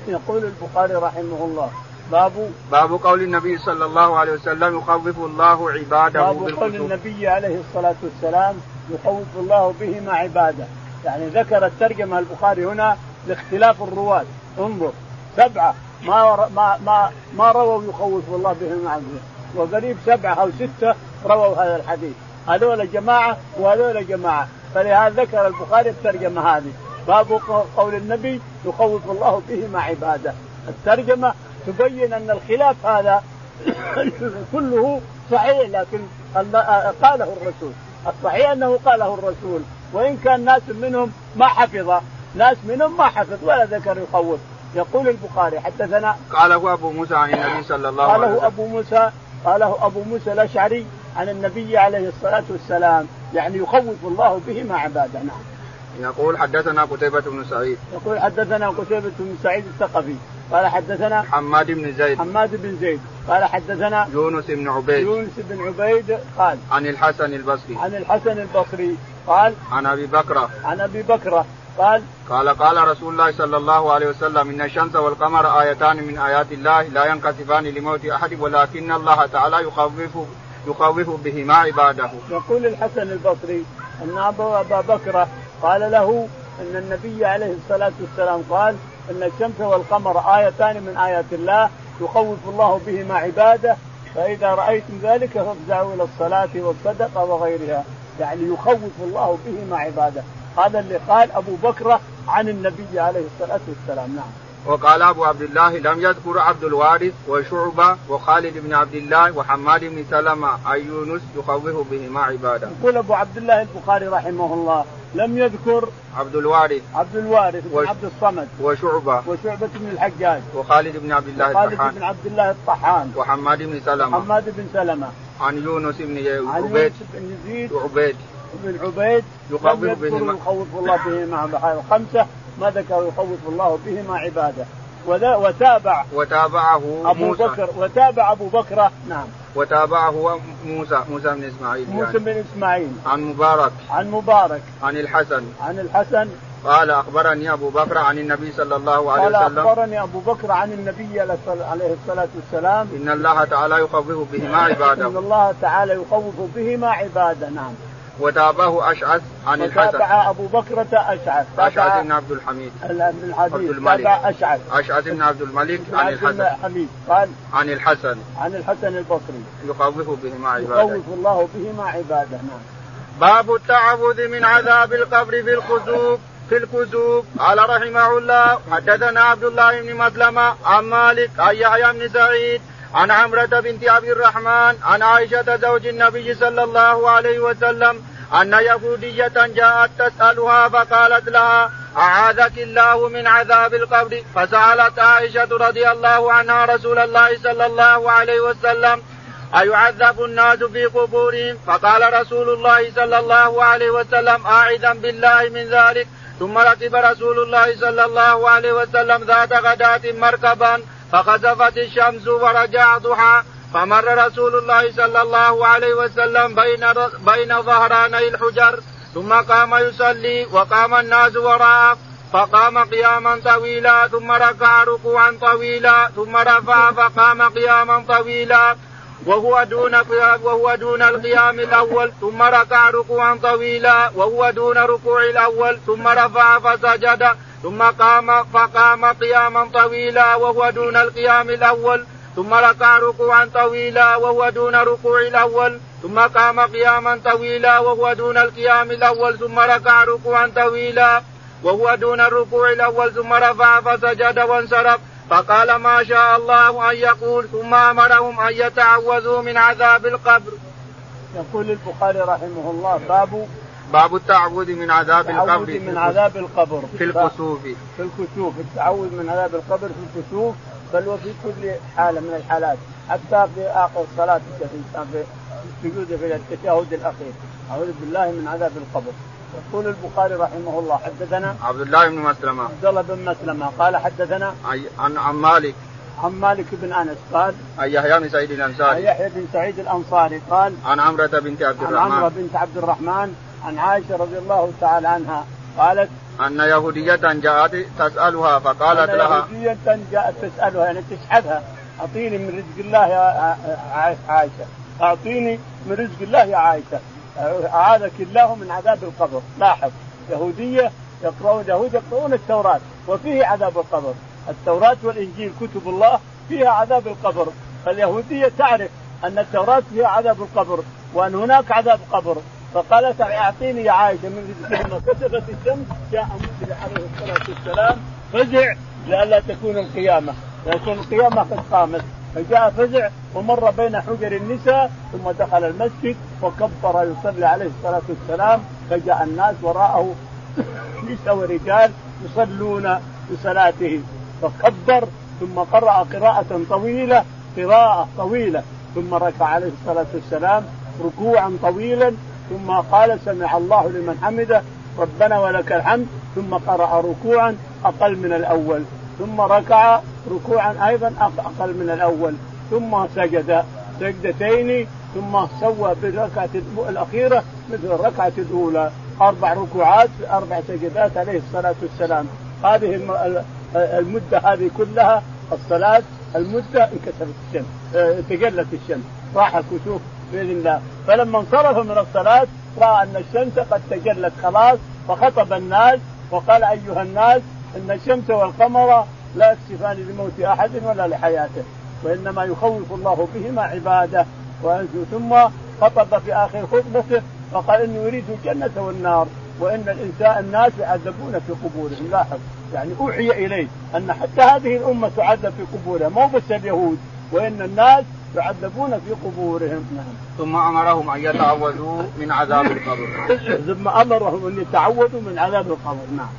يقول البخاري رحمه الله. باب باب قول النبي صلى الله عليه وسلم يخوف الله عباده باب قول النبي عليه الصلاة والسلام يخوف الله بهما عباده. يعني ذكر الترجمة البخاري هنا لاختلاف الرواة. انظر. سبعة. ما ما ما ما رووا يخوف الله بهما عباده. وقريب سبعة أو ستة رووا هذا الحديث. هذول جماعة وهذول جماعة. فلهذا ذكر البخاري الترجمة هذه. باب قول النبي يخوف الله بهما عباده. الترجمة تبين أن الخلاف هذا كله صحيح لكن قاله الرسول. الصحيح أنه قاله الرسول. وإن كان ناس منهم ما حفظ ناس منهم ما حفظ ولا ذكر يخوف. يقول البخاري حدثنا قاله ابو موسى عن النبي صلى الله عليه وسلم. قاله أبو موسى قاله أبو موسى الأشعري عن النبي عليه الصلاة والسلام يعني يخوف الله بهما عباده. نعم. يقول حدثنا قتيبة بن سعيد. يقول حدثنا قتيبة بن سعيد الثقفي. قال حدثنا حماد بن زيد. حماد بن زيد. قال حدثنا يونس بن عبيد. يونس بن عبيد قال عن الحسن البصري. عن الحسن البصري قال عن أبي بكرة عن أبي بكرة قال قال قال رسول الله صلى الله عليه وسلم إن الشمس والقمر آيتان من آيات الله لا ينكسفان لموت أحد ولكن الله تعالى يخوف يخوف بهما عباده. يقول الحسن البصري أن أبا بكر قال له إن النبي عليه الصلاة والسلام قال إن الشمس والقمر آيتان من آيات الله يخوف الله بهما عباده فإذا رأيتم ذلك فافزعوا إلى الصلاة والصدقه وغيرها. يعني يخوف الله بهما عباده. هذا اللي قال أبو بكر عن النبي عليه الصلاة والسلام. نعم. وقال أبو عبد الله لم يذكر عبد الوارث وشعبة وخالد بن عبد الله وحماد بن سلمة عن يونس يخوف بهما عبادة. يقول أبو عبد الله البخاري رحمه الله لم يذكر عبد الوارث عبد الوارث بن وش... عبد الصمد وشعبة وشعبة بن الحجاج وخالد بن عبد الله الطحان خالد بن عبد الله الطحان وحماد بن سلمة حماد بن سلمة. عن يونس بن عن عبيد بن يزيد وعبيد بن عبيد يخوف بهما. يخوف الله بهما. الخمسة ما ذكر يخوف الله بهما عباده. وتابع وتابعه أبو موسى. بكر وتابع أبو بكر نعم. وتابعه موسى. موسى بن إسماعيل موسى يعني. بن إسماعيل. عن مبارك. عن مبارك. عن الحسن. عن الحسن. قال أخبرني أبو بكر عن النبي صلى الله عليه قال وسلم. قال أخبرني أبو بكر عن النبي عليه الصلاة والسلام. إن الله تعالى يخوف بهما عباده. إن الله تعالى يخوف بهما عباده. نعم. وتابعه أشعث عن الحسن. وتابع أبو بكرة أشعث. اشعث بن عبد الحميد. بن الحميد. عبد الملك. تابع أشعث. أشعث بن عبد الملك عن الحسن. الحميد. قال عن الحسن. عن الحسن البصري. يخوف بهما عبادة. يخوف الله بهما عبادة. نعم. باب التعوذ من عذاب القبر في الخسوف في الكسوف قال رحمه الله حدثنا عبد الله بن مسلمة عن مالك عن يحيى بن سعيد عن عمرة بنت عبد الرحمن عن عائشة زوج النبي صلى الله عليه وسلم أن يهودية جاءت تسألها فقالت لها أعاذك الله من عذاب القبر؟ فسألت عائشة رضي الله عنها رسول الله صلى الله عليه وسلم أيعذب الناس في قبورهم؟ فقال رسول الله صلى الله عليه وسلم أعذا بالله من ذلك. ثم ركب رسول الله صلى الله عليه وسلم ذات غداة مركبا فخسفت الشمس ورجع ضحى فمر رسول الله صلى الله عليه وسلم بين بين ظهراني الحجر ثم قام يصلي وقام الناس وراءه فقام قياما طويلا ثم ركع ركوعا طويلا ثم رفع فقام قياما طويلا وهو دون وهو دون القيام الأول ثم ركع ركوعا طويلا وهو دون ركوع الأول ثم رفع فسجد ثم قام فقام قياما طويلا وهو دون القيام الأول ثم ركع ركوعا طويلا وهو دون ركوع الأول ثم قام قياما طويلا وهو دون القيام الأول ثم ركع ركوعا طويلا وهو دون الركوع الأول ثم رفع فسجد وانصرف. فقال ما شاء الله أن يقول ثم أمرهم أن يتعوذوا من عذاب القبر. يقول البخاري رحمه الله باب باب التعوذ من عذاب القبر من عذاب القبر. في الكسوف. في الكسوف. التعوذ من عذاب القبر في الكسوف بل وفي كل حاله من الحالات. حتى في آخر الصلاه في السجود في التشهد الأخير. أعوذ بالله من عذاب القبر. يقول البخاري رحمه الله حدثنا عبد الله بن مسلمة. عبد الله بن مسلمة قال حدثنا عن عن مالك. عن مالك بن أنس قال عن يحيى بن سعيد الأنصاري. عن يحيى بن سعيد الأنصاري قال عن عمرة بنت عبد الرحمن. عن عمرة بنت عبد الرحمن عن عائشة رضي الله تعالى عنها قالت أن يهودية جاءت تسألها فقالت أن لها يهودية جاءت تسألها يعني تسحبها أعطيني من رزق الله يا عائشة أعطيني من رزق الله يا عائشة. أعاذك الله من عذاب القبر. لاحظ يهودية يقرؤون يهود يقرؤون التوراة وفيه عذاب القبر. التوراة والإنجيل كتب الله فيها عذاب القبر. فاليهودية تعرف أن التوراة فيها عذاب القبر وأن هناك عذاب قبر. فقالت أعطيني يا عائشة من لما كسفت الشمس جاء موسى عليه الصلاة والسلام فزع لئلا تكون القيامة. لكن القيامة قد قامت. فجاء فزع ومر بين حجر النساء ثم دخل المسجد وكبر يصلي عليه الصلاة والسلام. فجاء الناس وراءه نساء ورجال يصلون بصلاته فكبر ثم قرأ قراءة طويلة قراءة طويلة. ثم ركع عليه الصلاة والسلام ركوعا طويلا. ثم قال سمع الله لمن حمده ربنا ولك الحمد. ثم قرأ ركوعا أقل من الأول. ثم ركع ركوعا أيضا أقل من الأول. ثم سجد سجدتين ثم سوى بالركعة الأخيرة مثل الركعة الأولى. أربع ركوعات في أربع سجدات عليه الصلاة والسلام. هذه المدة هذه كلها الصلاة المدة انكسرت الشمس آه، تجلت الشمس. راح الكسوف بإذن الله. فلما انصرف من الصلاة رأى أن الشمس قد تجلت خلاص فخطب الناس وقال أيها الناس إن الشمس والقمر لا يكشفان لموت أحد ولا لحياته وإنما يخوف الله بهما عباده. ثم خطب في آخر خطبته فقال إني أريد الجنة والنار وإن الإنسان الناس يعذبون في قبورهم. لاحظ يعني أوحي إليه أن حتى هذه الأمة تعذب في قبورها مو بس اليهود وإن الناس يعذبون في قبورهم. نعم. ثم أمرهم أن يتعوذوا من عذاب القبر. ثم أمرهم أن يتعوذوا من عذاب القبر. نعم.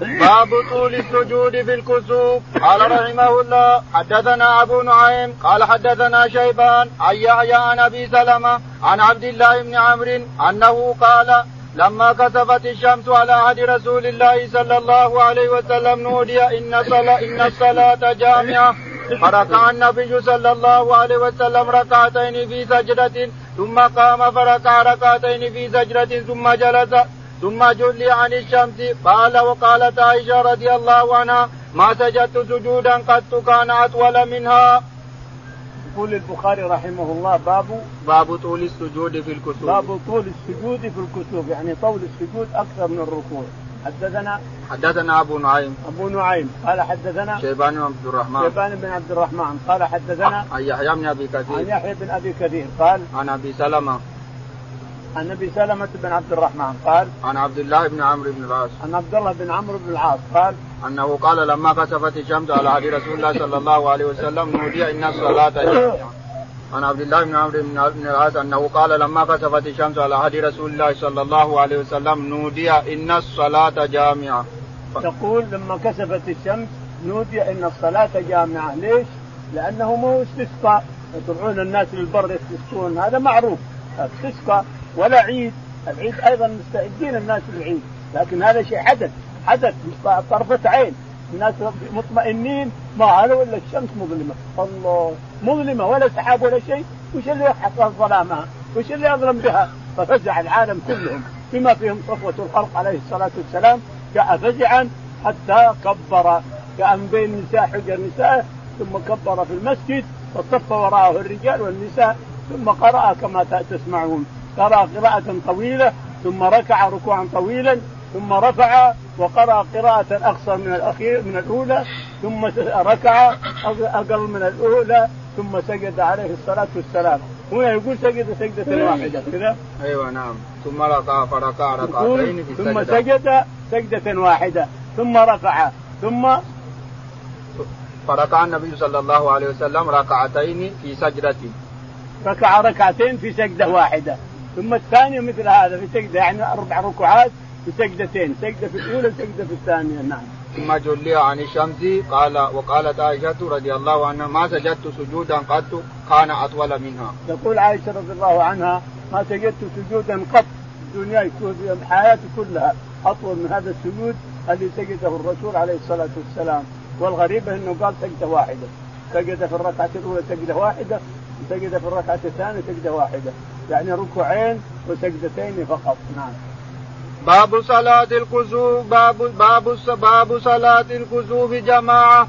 باب طول السجود في الكسوف قال رحمه الله حدثنا أبو نعيم قال حدثنا شيبان عن يحيى عن أبي سلمة عن عبد الله بن عمرو أنه قال لما كسفت الشمس على عهد رسول الله صلى الله عليه وسلم نودي إن إن الصلاة جامعة. فركع النبي صلى الله عليه وسلم ركعتين في سجدة ثم قام فركع ركعتين في سجدة ثم جلس ثم جلي عن الشمس. قال وقالت عائشة رضي الله عنها ما سجدت سجودا قد كان أطول منها. يقول البخاري رحمه الله باب باب طول السجود في الكسوف. باب طول السجود في الكسوف يعني طول السجود أكثر من الركوع. حدثنا حدثنا أبو نعيم. أبو نعيم. قال حدثنا شيبان بن عبد الرحمن. شيبان بن عبد الرحمن. قال حدثنا عن يحيى بن أبي كثير. عن يحيى بن أبي كثير. قال عن أبي سلمة. عن أبي سلمة بن عبد الرحمن قال عن عبد الله بن عمرو بن العاص. عن عبد الله بن عمرو بن العاص قال أنه قال لما كسفت الشمس على عهد رسول الله صلى الله عليه وسلم نودي إن الصلاة عن عبد الله بن عمرو بن العاص أنه قال لما كسفت الشمس على عهد رسول الله صلى الله عليه وسلم نودي إن الصلاة جامعة. تقول لما كسفت الشمس نودي إن الصلاة جامعة، ليش؟ لأنه مو استسقاء. يطلعون الناس للبر يستسقون. هذا معروف. استسقاء ولا عيد. العيد أيضا مستعدين الناس للعيد لكن هذا شيء حدث حدث طرفة عين. الناس مطمئنين ما هذا ولا الشمس مظلمة. الله مظلمة ولا سحاب ولا شيء. وش اللي يحقق ظلامها وش اللي يظلم بها؟ ففزع العالم كلهم بما فيهم صفوة الخلق عليه الصلاة والسلام. جاء فزعا حتى كبر كان بين نساء حجر نساء ثم كبر في المسجد وصف وراءه الرجال والنساء ثم قرأ كما تسمعون. قرأ قراءة طويلة ثم ركع ركوعا طويلا ثم رفع وقرأ قراءة أقصر من الأخير من الأولى ثم ركع أقل من الأولى ثم سجد عليه الصلاة والسلام. هنا يقول سجد سجدة واحدة كذا. أيوه نعم. ثم ركع فركع ركعتين في ثم سجد سجدة واحدة ثم رفع ثم فركع النبي صلى الله عليه وسلم ركعتين في سجدة. ركع ركعتين في سجدة واحدة. ثم الثانية مثل هذا في سجدة يعني أربع ركعات في سجدتين سجدة في الأولى سجدة في الثانية نعم. ثم جلي عن الشمس قال وقالت عائشة رضي الله عنها ما سجدت سجودا قط؟ كان أطول منها. تقول عائشة رضي الله عنها ما سجدت سجودا قط في الدنيا حياتي كلها أطول من هذا السجود الذي سجده الرسول عليه الصلاة والسلام. والغريبة أنه قال سجدة واحدة. سجد في الركعة الأولى سجدة واحدة وسجد في الركعة الثانية سجدة واحدة. يعني ركوعين وسجدتين فقط. نعم. باب صلاة الكسوف باب باب باب صلاة الكسوف جماعة.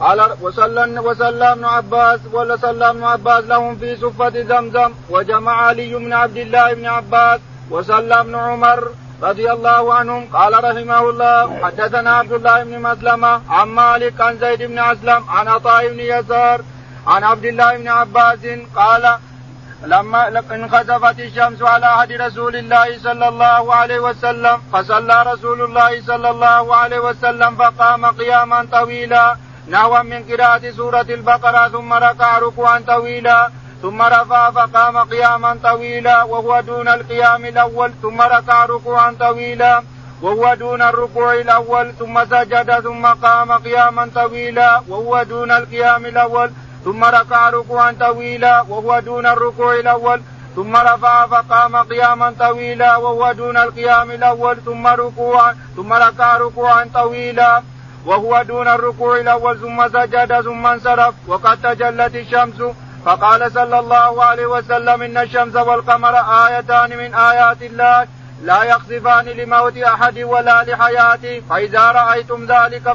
قال وصلى وصلى ابن عباس وصلى ابن عباس لهم في صفة زمزم وجمع علي بن عبد الله بن عباس وصلى ابن عمر رضي الله عنهم. قال رحمه الله حدثنا عبد الله بن مسلمة عن مالك عن زيد بن أسلم عن عطاء بن يسار عن عبد الله بن عباس قال لما انخسفت الشمس على عهد رسول الله صلى الله عليه وسلم فصلى رسول الله صلى الله عليه وسلم فقام قياما طويلا نحوا من قراءة سورة البقرة ثم ركع ركوعا طويلا ثم رفع فقام قياما طويلا وهو دون القيام الأول ثم ركع ركوعا طويلا وهو دون الركوع الأول ثم سجد ثم قام قياما طويلا وهو دون القيام الأول ثم ركع ركوعا طويلا وهو دون الركوع الأول ثم رفع فقام قياما طويلا وهو دون القيام الأول ثم ركوعا ثم ركع ركوعا طويلا وهو دون الركوع الأول ثم سجد ثم انصرف وقد تجلت الشمس. فقال صلى الله عليه وسلم إن الشمس والقمر آيتان من آيات الله لا يخسفان لموت أحد ولا لحياته فإذا رأيتم ذلك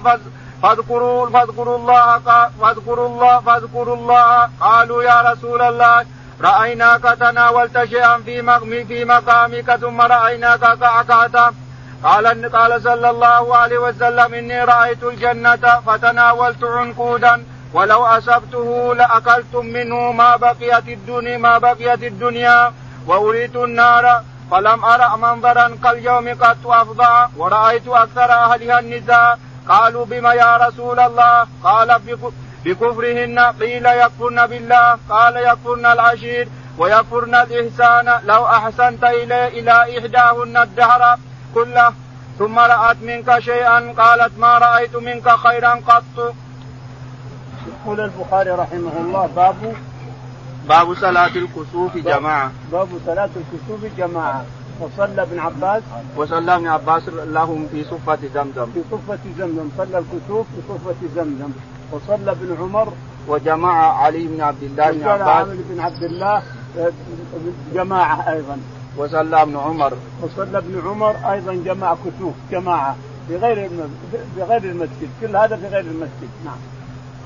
فاذكروا فاذكروا الله فاذكروا الله فاذكروا الله. قالوا يا رسول الله رأيناك تناولت شيئا في في مقامك ثم رأيناك كعكعت قال قال صلى الله عليه وسلم إني رأيت الجنة فتناولت عنقودا. ولو أصبته لأكلتم منه ما بقيت الدنيا ما بقيت الدنيا. وأريت النار فلم أرى منظرا كاليوم قد أفضى. ورأيت أكثر أهلها النساء. قالوا بما يا رسول الله؟ قال بكفرهن قيل يكفرن بالله قال يكفرن العشير ويكفرن الإحسان. لو أحسنت إلى إلى إحداهن الدهر كله ثم رأت منك شيئا قالت ما رأيت منك خيرا قط. يقول البخاري رحمه الله باب باب صلاة الكسوف جماعة. باب صلاة الكسوف جماعة. وصلى ابن عباس. وصلى ابن عباس لهم في صفة زمزم. في صفة زمزم. صلى الكسوف في صفة زمزم. وصلى ابن عمر. وجماعة علي بن عبد الله بن عباس. بن عبد الله جماعة أيضا. وصلى ابن عمر. وصلى ابن عمر أيضا جماعة كسوف جماعة. في غير في غير المسجد. كل هذا في غير المسجد. نعم.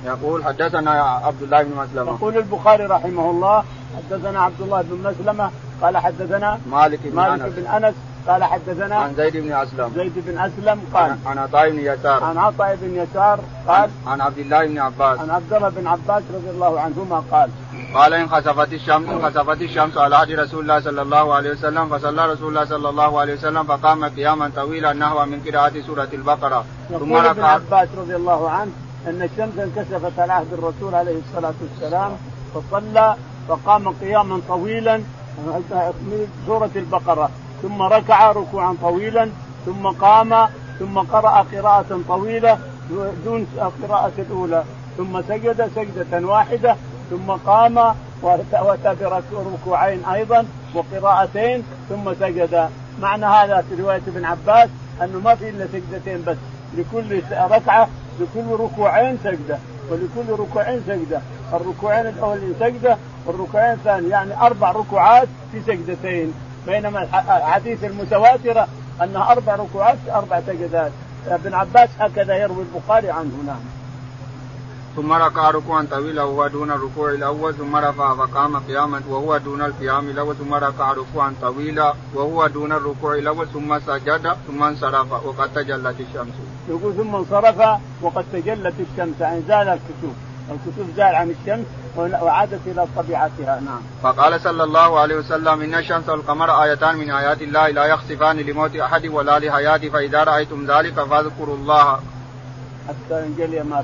يقول حدثنا عبد الله بن مسلمة. يقول البخاري رحمه الله حدثنا عبد الله بن مسلمة قال حدثنا مالك بن مالك أنس. بن أنس قال حدثنا عن زيد بن أسلم. زيد بن أسلم قال عن عطاء بن يسار. عن عطاء بن يسار قال عن عبد الله بن عباس. عن عبد الله بن عباس رضي الله عنهما قال قال إن خسفت الشمس ان خسفت الشمس على عهد رسول الله صلى الله عليه وسلم فصلى رسول الله صلى الله عليه وسلم فقام قياما طويلا نحو من قراءة سورة البقرة. ثم ركع. ابن عباس رضي الله عنه أن الشمس انكسفت على عهد الرسول عليه الصلاة والسلام فصلى فقام قياما طويلا من سورة البقرة. ثم ركع ركوعا طويلا ثم قام ثم قرأ قراءة طويلة دون القراءة الأولى ثم سجد سجدة واحدة ثم قام وأتى بركوعين أيضا وقراءتين ثم سجد. معنى هذا في رواية ابن عباس أنه ما في إلا سجدتين بس لكل ركعة لكل ركوعين سجدة ولكل ركوعين سجدة. الركوعين الأولين سجدة والركوعين الثاني يعني أربع ركوعات في سجدتين. بينما الحديث المتواترة أنها أربع ركوعات في أربع سجدات. ابن عباس هكذا يروي البخاري عنه نعم. ثم ركع ركوعا طويلا وهو دون الركوع الأول ثم رفع فقام قياما وهو دون القيام الأول ثم ركع ركوعا طويلا وهو دون الركوع الأول ثم سجد ثم انصرف وقد تجلت الشمس. يقول ثم انصرف وقد تجلت الشمس. يعني زال الكسوف، الكسوف زال عن الشمس وعادت إلى طبيعتها نعم. فقال صلى الله عليه وسلم إن الشمس والقمر آيتان من آيات الله لا يخسفان لموت أحد ولا لحياته فإذا رأيتم ذلك فاذكروا الله. حتى ينجلي ما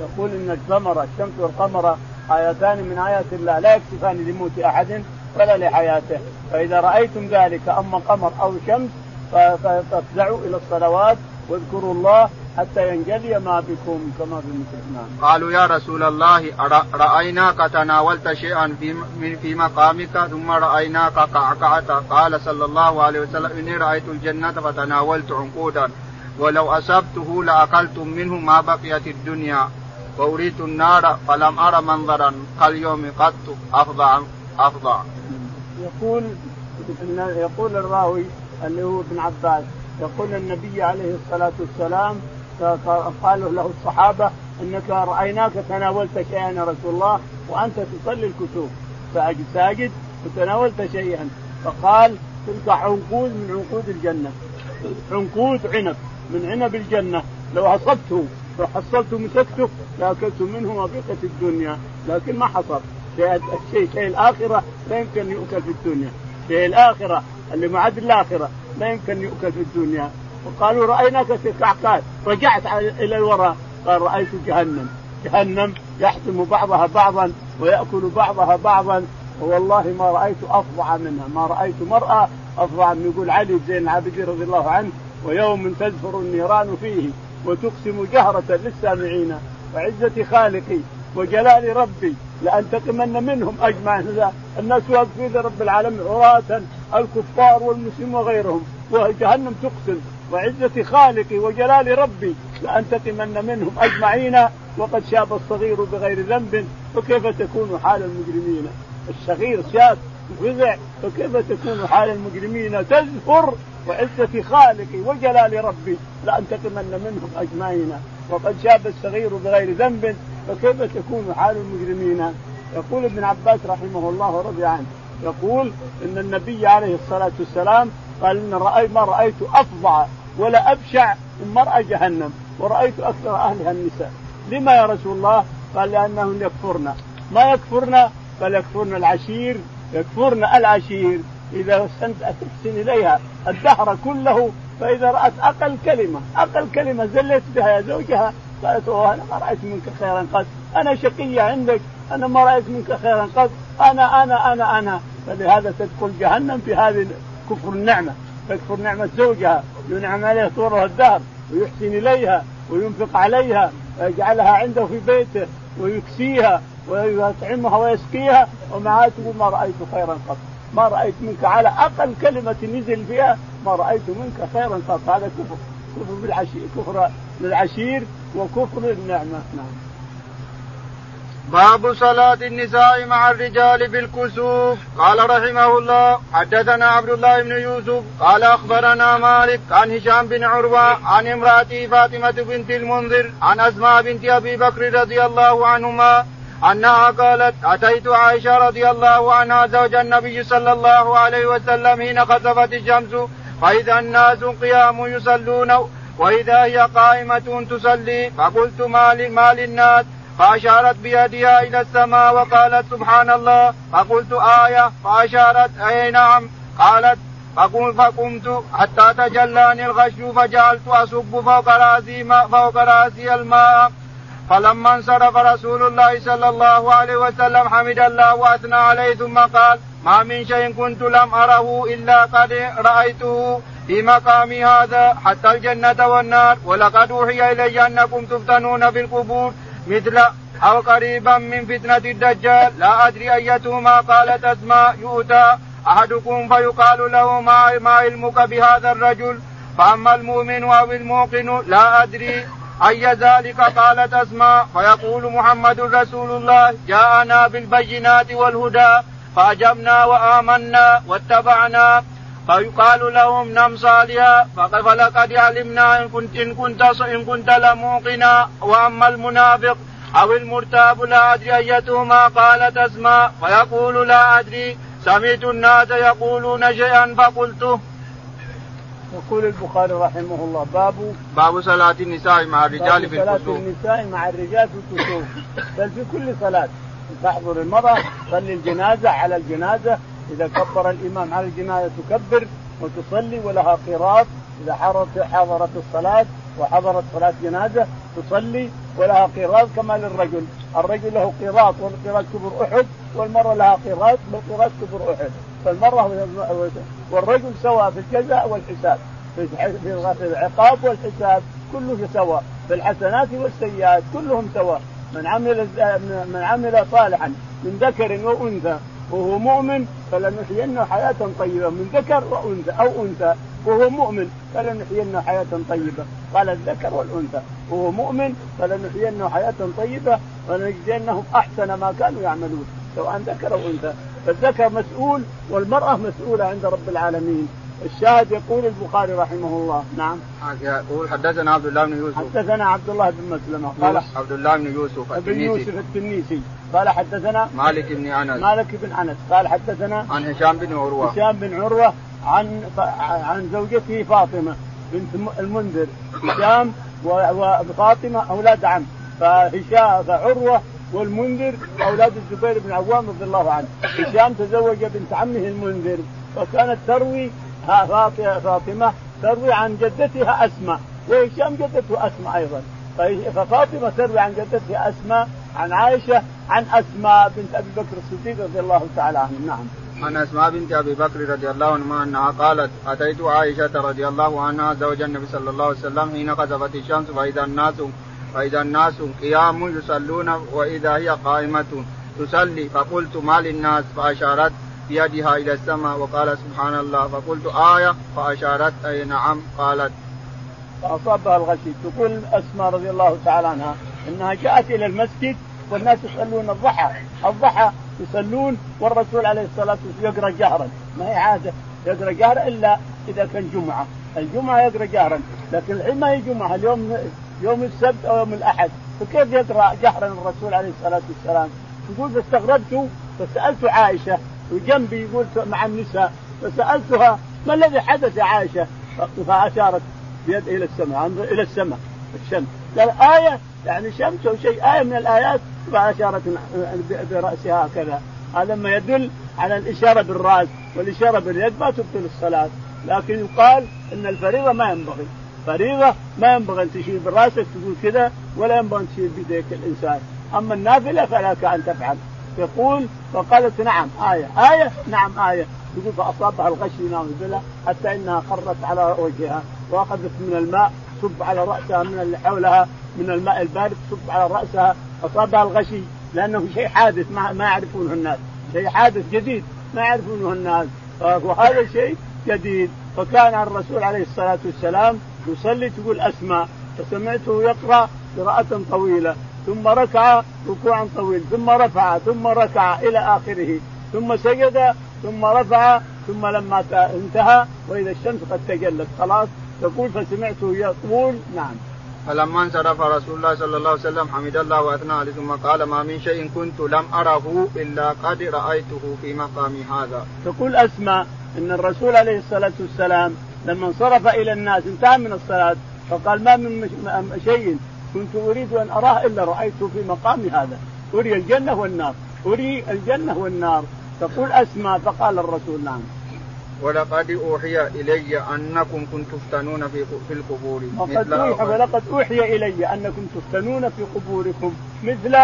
يقول إن القمر الشمس والقمر آيتان من آيات الله لا يكسفان لموت أحد ولا لحياته فإذا رأيتم ذلك أما قمر أو شمس فافزعوا إلى الصلوات واذكروا الله حتى ينجلي ما بكم كما في المسلمان. قالوا يا رسول الله رأيناك تناولت شيئا في في مقامك ثم رأيناك قعقعت قال صلى الله عليه وسلم إني رأيت الجنة فتناولت عنقودا ولو أصبته لاكلتم منه ما بقيت الدنيا وأريت النار فلم ارى منظرا كاليوم قط افظع افظع. يقول يقول الراوي اللي هو ابن عباس يقول النبي عليه الصلاة والسلام قالوا له الصحابة إنك رأيناك تناولت شيئا يا رسول الله وأنت تصلي الكسوف ساجد وتناولت شيئا. فقال تلك عنقود من عنقود الجنة. عنقود عنب من عنب الجنة. لو اصبته لو حصلته مسكته لأكلت منه ما بقت الدنيا. لكن ما حصل الشيء شيء الآخرة لا يمكن يؤكل في الدنيا. شيء الآخرة اللي معد الآخرة لا يمكن يؤكل في الدنيا. وقالوا رأيناك تكعكات رجعت إلى الوراء. قال رأيت جهنم. جهنم يحتم بعضها بعضا ويأكل بعضها بعضا. والله ما رأيت أفظع منها. ما رأيت مرأة أفظع من يقول علي زين العابدين رضي الله عنه ويوم تزفر النيران فيه وتقسم جهرة للسامعين وعزة خالقي وجلال ربي لأنتقمن منهم أجمعين. الناس واقفين رب العالمين عراة الكفار والمسلمين وغيرهم وجهنم تقسم. وعزة خالقي وجلال ربي لأنتقمن منهم أجمعين وقد شاب الصغير بغير ذنب فكيف تكون حال المجرمين؟ الصغير شاب وفزع فكيف تكون حال المجرمين؟ تزفر وعزة خالقي وجلال ربي لأنتقمن منهم أجمعين وقد شاب الصغير بغير ذنب فكيف تكون حال المجرمين؟ يقول ابن عباس رحمه الله ورضي عنه يقول إن النبي عليه الصلاة والسلام قال إن رأي ما رأيت أفظع ولا أبشع من مرأة جهنم ورأيت أكثر أهلها النساء. لما يا رسول الله؟ قال لأنهم يكفرن. ما يكفرن؟ بل يكفرن العشير يكفرن العشير. إذا تحسن إليها الدهر كله فإذا رأت أقل كلمة أقل كلمة زلت بها يا زوجها قالت أوه أنا ما رأيت منك خيرا قد أنا شقية عندك أنا ما رأيت منك خيرا قد أنا أنا أنا أنا. فلهذا تدخل جهنم في هذه كفر النعمة تكفر نعمة زوجها ينعم عليها طول الدهر ويحسن إليها وينفق عليها ويجعلها عنده في بيته ويكسيها ويطعمها ويسقيها ومع تقول ما رأيت خيرا قط. ما رأيت منك على أقل كلمة نزل فيها ما رأيت منك خيرا قط. هذا كفر كفر بالعشير كفر للعشير وكفر النعمه نعم. باب صلاة النساء مع الرجال بالكسوف. قال رحمه الله حدثنا عبد الله بن يوسف قال أخبرنا مالك عن هشام بن عروة عن امراته فاطمة بنت المنذر عن أسماء بنت أبي بكر رضي الله عنهما أنها قالت أتيت عائشة رضي الله عنها زوج النبي صلى الله عليه وسلم حين خسفت الشمس فإذا الناس قيام يصلون وإذا هي قائمة تصلي فقلت ما للناس؟ فأشارت بيدها إلى السماء وقالت سبحان الله فقلت آية فأشارت أي نعم قالت فقم فقمت حتى تجلاني الغش فجعلت أصب فوق ماء فوق رأسي الماء. فلما انصرف رسول الله صلى الله عليه وسلم حمد الله وأثنى عليه ثم قال ما من شيء كنت لم أره إلا قد رأيته في مقامي هذا حتى الجنة والنار. ولقد أوحي إلي أنكم تفتنون في القبور مثل أو قريبا من فتنة الدجال لا أدري ايتهما قالت اسماء يؤتى أحدكم فيقال له ما ما علمك بهذا الرجل؟ فأما المؤمن أو الموقن لا أدري أي ذلك قالت أسماء فيقول محمد رسول الله جاءنا بالبينات والهدى فأجبنا وآمنا واتبعنا. فيقال لهم نم صالحا فلقد علمنا إن كنت إن كنت إن كنت لموقنا وأما المنافق أو المرتاب لا أدري أيتهما قالت أسماء فيقول لا أدري سمعت الناس يقولون شيئا فقلته يقول البخاري رحمه الله باب باب صلاة النساء مع الرجال في الكسوف صلاة النساء مع الرجال في الكسوف بل في كل صلاة. تحضر المرأة تصلي الجنازة على الجنازة إذا كبر الامام على الجنازه تكبر وتصلي ولها قراط. إذا حضرت حضرت الصلاة وحضرت صلاة جنازة تصلي ولها قراط كما للرجل، الرجل له قراط والقراط كبر أحد والمرأة لها قراط والقراط كبر أحد، فالمرأة والرجل سواء في الجزاء والحساب في العقاب والحساب كله سواء. في الحسنات والسيئات كلهم سواء. من عمل من عمل صالحا من ذكر وانثى وهو مؤمن فلنحيينه حياة طيبة من ذكر وأنثى أو أنثى. وهو مؤمن فلنحيينه حياة طيبة. قال الذكر والأنثى. وهو مؤمن فلنحيينه حياة طيبة ولنجزينهم أحسن ما كانوا يعملون سواء ذكر أو أنثى. فالذكر مسؤول والمرأة مسؤولة عند رب العالمين. الشاهد يقول البخاري رحمه الله. نعم. يقول حدثنا عبد الله بن يوسف. حدثنا عبد الله بن مسلمة. قال عبد الله بن يوسف بن يوسف التنيسي. قال حدثنا مالك بن أنس. مالك بن أنس. قال حدثنا عن هشام بن عروة. هشام بن عروة عن عن زوجته فاطمة بنت المنذر. هشام وفاطمه أولاد عم. فهشام فعروة والمنذر أولاد الزبير بن عوام رضي الله عنه. هشام تزوج بنت عمه المنذر وكانت تروي فاطمه تروي عن جدتها أسماء وهشام جدته أسماء أيضا. ففاطمة تروي عن جدتها أسماء عن عائشة عن أسماء بنت أبي بكر الصديق رضي الله تعالى عنه. نعم. عن أسماء بنت أبي بكر رضي الله عنها أنها قالت أتيت عائشة رضي الله عنها زوج النبي صلى الله عليه وسلم حين خسفت الشمس فإذا الناس فإذا الناس قيام يصلون وإذا هي قائمة تصلي فقلت ما للناس؟ فأشارت بيدها إلى السماء وقال سبحان الله فقلت آية فأشارت أي نعم قالت. فأصابها الغشي. تقول أسماء رضي الله تعالى عنها أنها جاءت إلى المسجد والناس يصلون الضحى. الضحى يصلون والرسول عليه الصلاة والسلام يقرأ جهرا. ما هي عادة يقرأ جهرا إلا إذا كان جمعة. الجمعة يقرأ جهرا لكن الحين ما هي جمعة اليوم يوم السبت أو يوم الأحد. فكيف يقرأ جهرا الرسول عليه الصلاة والسلام؟ يقول فاستغربت فسألت عائشة وجنبي يقول مع النساء فسألتها ما الذي حدث يا عائشة؟ فاشارت بيد إلى السماء إلى السماء الشمس. قال آية يعني شمس أو شيء آية من الآيات. فأشارت برأسها هكذا. هذا ما يدل على الإشارة بالرأس والإشارة باليد ما تبطل الصلاة. لكن يقال أن الفريضة ما ينبغي. فريضة ما ينبغي أن تشير برأسك تقول كذا ولا ينبغي أن تشير بيديك الإنسان. أما النافلة فلك أن تفعل. يقول فقالت نعم آية آية نعم آية. يقول فأصابها الغشي نعوذ بالله حتى إنها خرت على وجهها وأخذت من الماء صب على رأسها من اللي حولها من الماء البارد صب على رأسها أصابها الغشي لأنه شيء حادث ما, ما يعرفونه الناس. شيء حادث جديد ما يعرفونه الناس. وهذا شيء جديد. فكان الرسول عليه الصلاة والسلام يصلي تقول أسماء فسمعته يقرأ قراءة طويلة. ثم ركع ركوعا طويل ثم رفع ثم ركع إلى آخره ثم سجد ثم رفع ثم لما انتهى وإذا الشمس قد تجلت. خلاص؟ تقول فسمعته يقول نعم. فلما انصرف رسول الله صلى الله عليه وسلم حمد الله وأثنى عليه ثم قال ما من شيء كنت لم أره إلا قد رأيته في مقامي هذا. تقول اسماء إن الرسول عليه الصلاة والسلام لما انصرف إلى الناس انتهى من الصلاة فقال ما من شيء كنت أريد أن أراه إلا رأيته في مقام هذا. أري الجنة والنار. أري الجنة والنار. تقول اسماء فقال الرسول نعم. ولقد أوحي إلي أنكم كنتم تفتنون في في القبور. وقد اوحي ولقد أوحي إلي أنكم تفتنون في قبوركم. مثل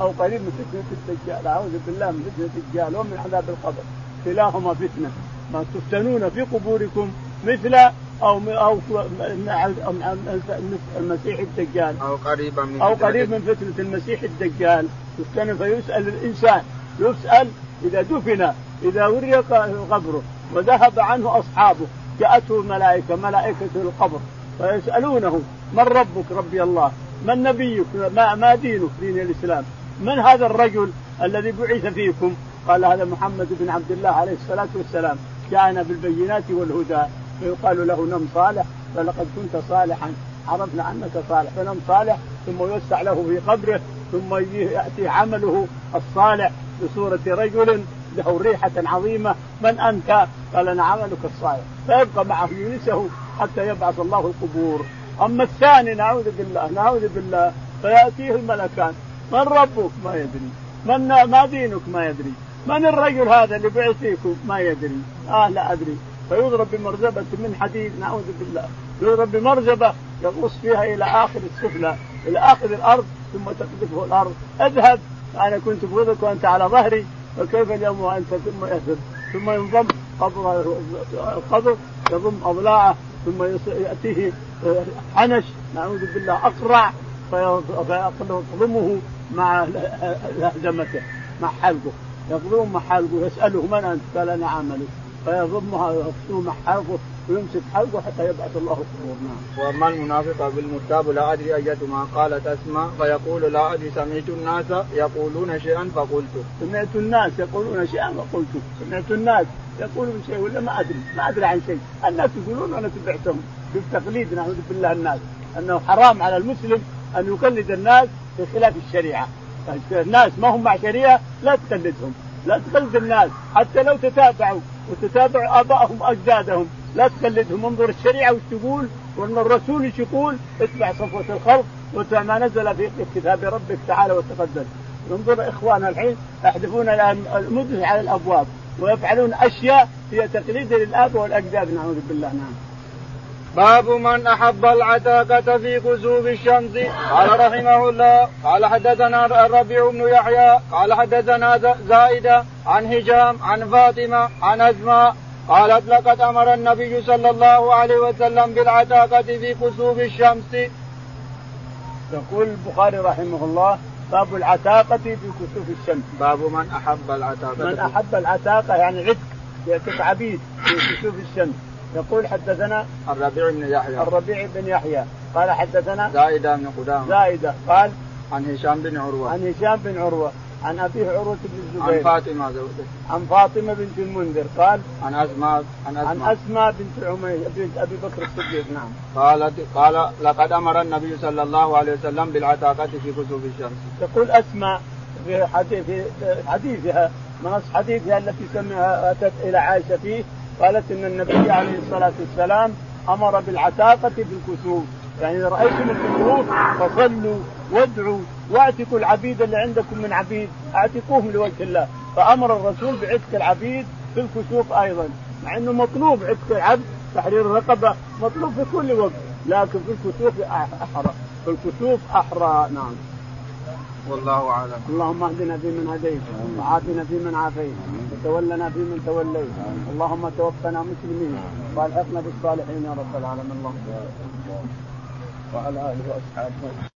أو قريب من فتنة الدجال. أعوذ بالله من فتنة الدجال ومن عذاب القبر. كلاهما فتنة. ما تفتنون في قبوركم مثل أو أو المسيح الدجال. أو قريبا من أو قريب من فتنة المسيح الدجال. يفتن فيسأل الإنسان. يسأل إذا دفن إذا وري قبره وذهب عنه أصحابه. جاءته الملائكه ملائكة القبر. فيسألونه من ربك ربي الله؟ من نبيك؟ ما, ما دينك دين الإسلام؟ من هذا الرجل الذي بعث فيكم؟ قال هذا محمد بن عبد الله عليه الصلاة والسلام. جاءنا بالبينات والهدى. فيقال له نم صالح فلقد كنت صالحا عرفنا أنك صالح. فنم صالح ثم يوسع له في قبره ثم يأتي عمله الصالح بصورة رجل له ريحة عظيمة. من أنت؟ قال أنا عملك الصالح. فيبقى معه يونسه حتى يبعث الله القبور. أما الثاني نعوذ بالله نعوذ بالله فيأتيه الملكان. من ربك؟ ما يدري. من ما دينك؟ ما يدري. من الرجل هذا اللي بعثيكم؟ ما يدري. آه لا أدري. فيضرب بمرزبة من حديد نعوذ بالله. يضرب بمرزبة يغوص فيها إلى آخر السفلى إلى آخر الأرض ثم تقذفه الأرض. اذهب أنا كنت بغضك وأنت على ظهري فكيف اليوم وأنت؟ ثم يذهب ثم ينضم قبر القبر يضم أضلاعه ثم يأتيه حنش نعوذ بالله أقرع فيقضمه مع لهجمته مع حلقه. يقضمه مع حلقه يسأله من أنت؟ قال أنا عملي. فيضمها ويغسله مع حلقه ويمسك حلقه حتى يبعث الله القبور نعم. وأما المنافق بالمرتاب لا أدري أيتما قالت اسماء فيقول لا أدري سمعت الناس يقولون شيئا فقلت. سمعت الناس يقولون شيئا فقلت، سمعت الناس يقولون شيء ولا ما أدري، ما أدري عن شيء، الناس يقولون وأنا تبعتهم بالتقليد نعوذ بالله الناس، أنه حرام على المسلم أن يقلد الناس بخلاف الشريعة. الناس ما هم مع شريعة لا تقلدهم، لا تقلد الناس حتى لو تتابعوا وتتابع ابائهم وأجدادهم. لا تقلدهم انظر الشريعة وش تقول وأن الرسول إيش يقول. اتبع صفوة الخلق واتبع ما نزل في كتاب ربك تعالى وتقدم. انظر اخواننا الحين يحذفون المدن على الأبواب ويفعلون أشياء هي تقليد للآب والأجداد نعوذ بالله نعم. باب من أحب العتاقة في كسوف الشمس قال رحمه الله قال حدثنا الربيع بن يحيى قال حدثنا زائدة عن هشام عن فاطمة عن اسماء قالت لقد أمر النبي صلى الله عليه وسلم بالعتاقة في كسوف الشمس. يقول البخاري رحمه الله باب العتاقة في كسوف الشمس. باب من أحب العتاقة من أحب العتاقة يعني عتق يعتق عبيد في كسوف الشمس. يقول حدثنا الربيع بن يحيى. الربيع بن يحيى. قال حدثنا زائدة بن قدامة. زائدة قال عن هشام بن عروة. عن هشام بن عروة. عن أبيه عروة بن الزبير. عن فاطمة زوجته. عن فاطمة بنت المنذر. قال عن أسماء عن أسماء, عن أسماء. بنت عمي بنت أبي بكر الصديق. نعم. قالت قال لقد أمر النبي صلى الله عليه وسلم بالعتاقة في كسوف الشمس. تقول أسماء في حديث في حديثها نص حديثها التي سمعها أتت إلى عائشة فيه قالت إن النبي عليه الصلاة والسلام أمر بالعتاقة في الكسوف يعني إذا رأيتم الكسوف فصلوا وادعوا واعتقوا العبيد اللي عندكم من عبيد اعتقوهم لوجه الله. فأمر الرسول بعتق العبيد في الكسوف أيضا. مع إنه مطلوب عتق العبد تحرير الرقبة مطلوب في كل وقت لكن في الكسوف أحرى. في الكسوف أحرى نعم. والله أعلم. اللهم اهدنا فيمن هديت وعافنا فيمن عافيت وتولنا فيمن توليت. اللهم توفنا مسلمين وألحقنا بالصالحين يا رب العالمين. اللهم وعلى آله وأصحابه.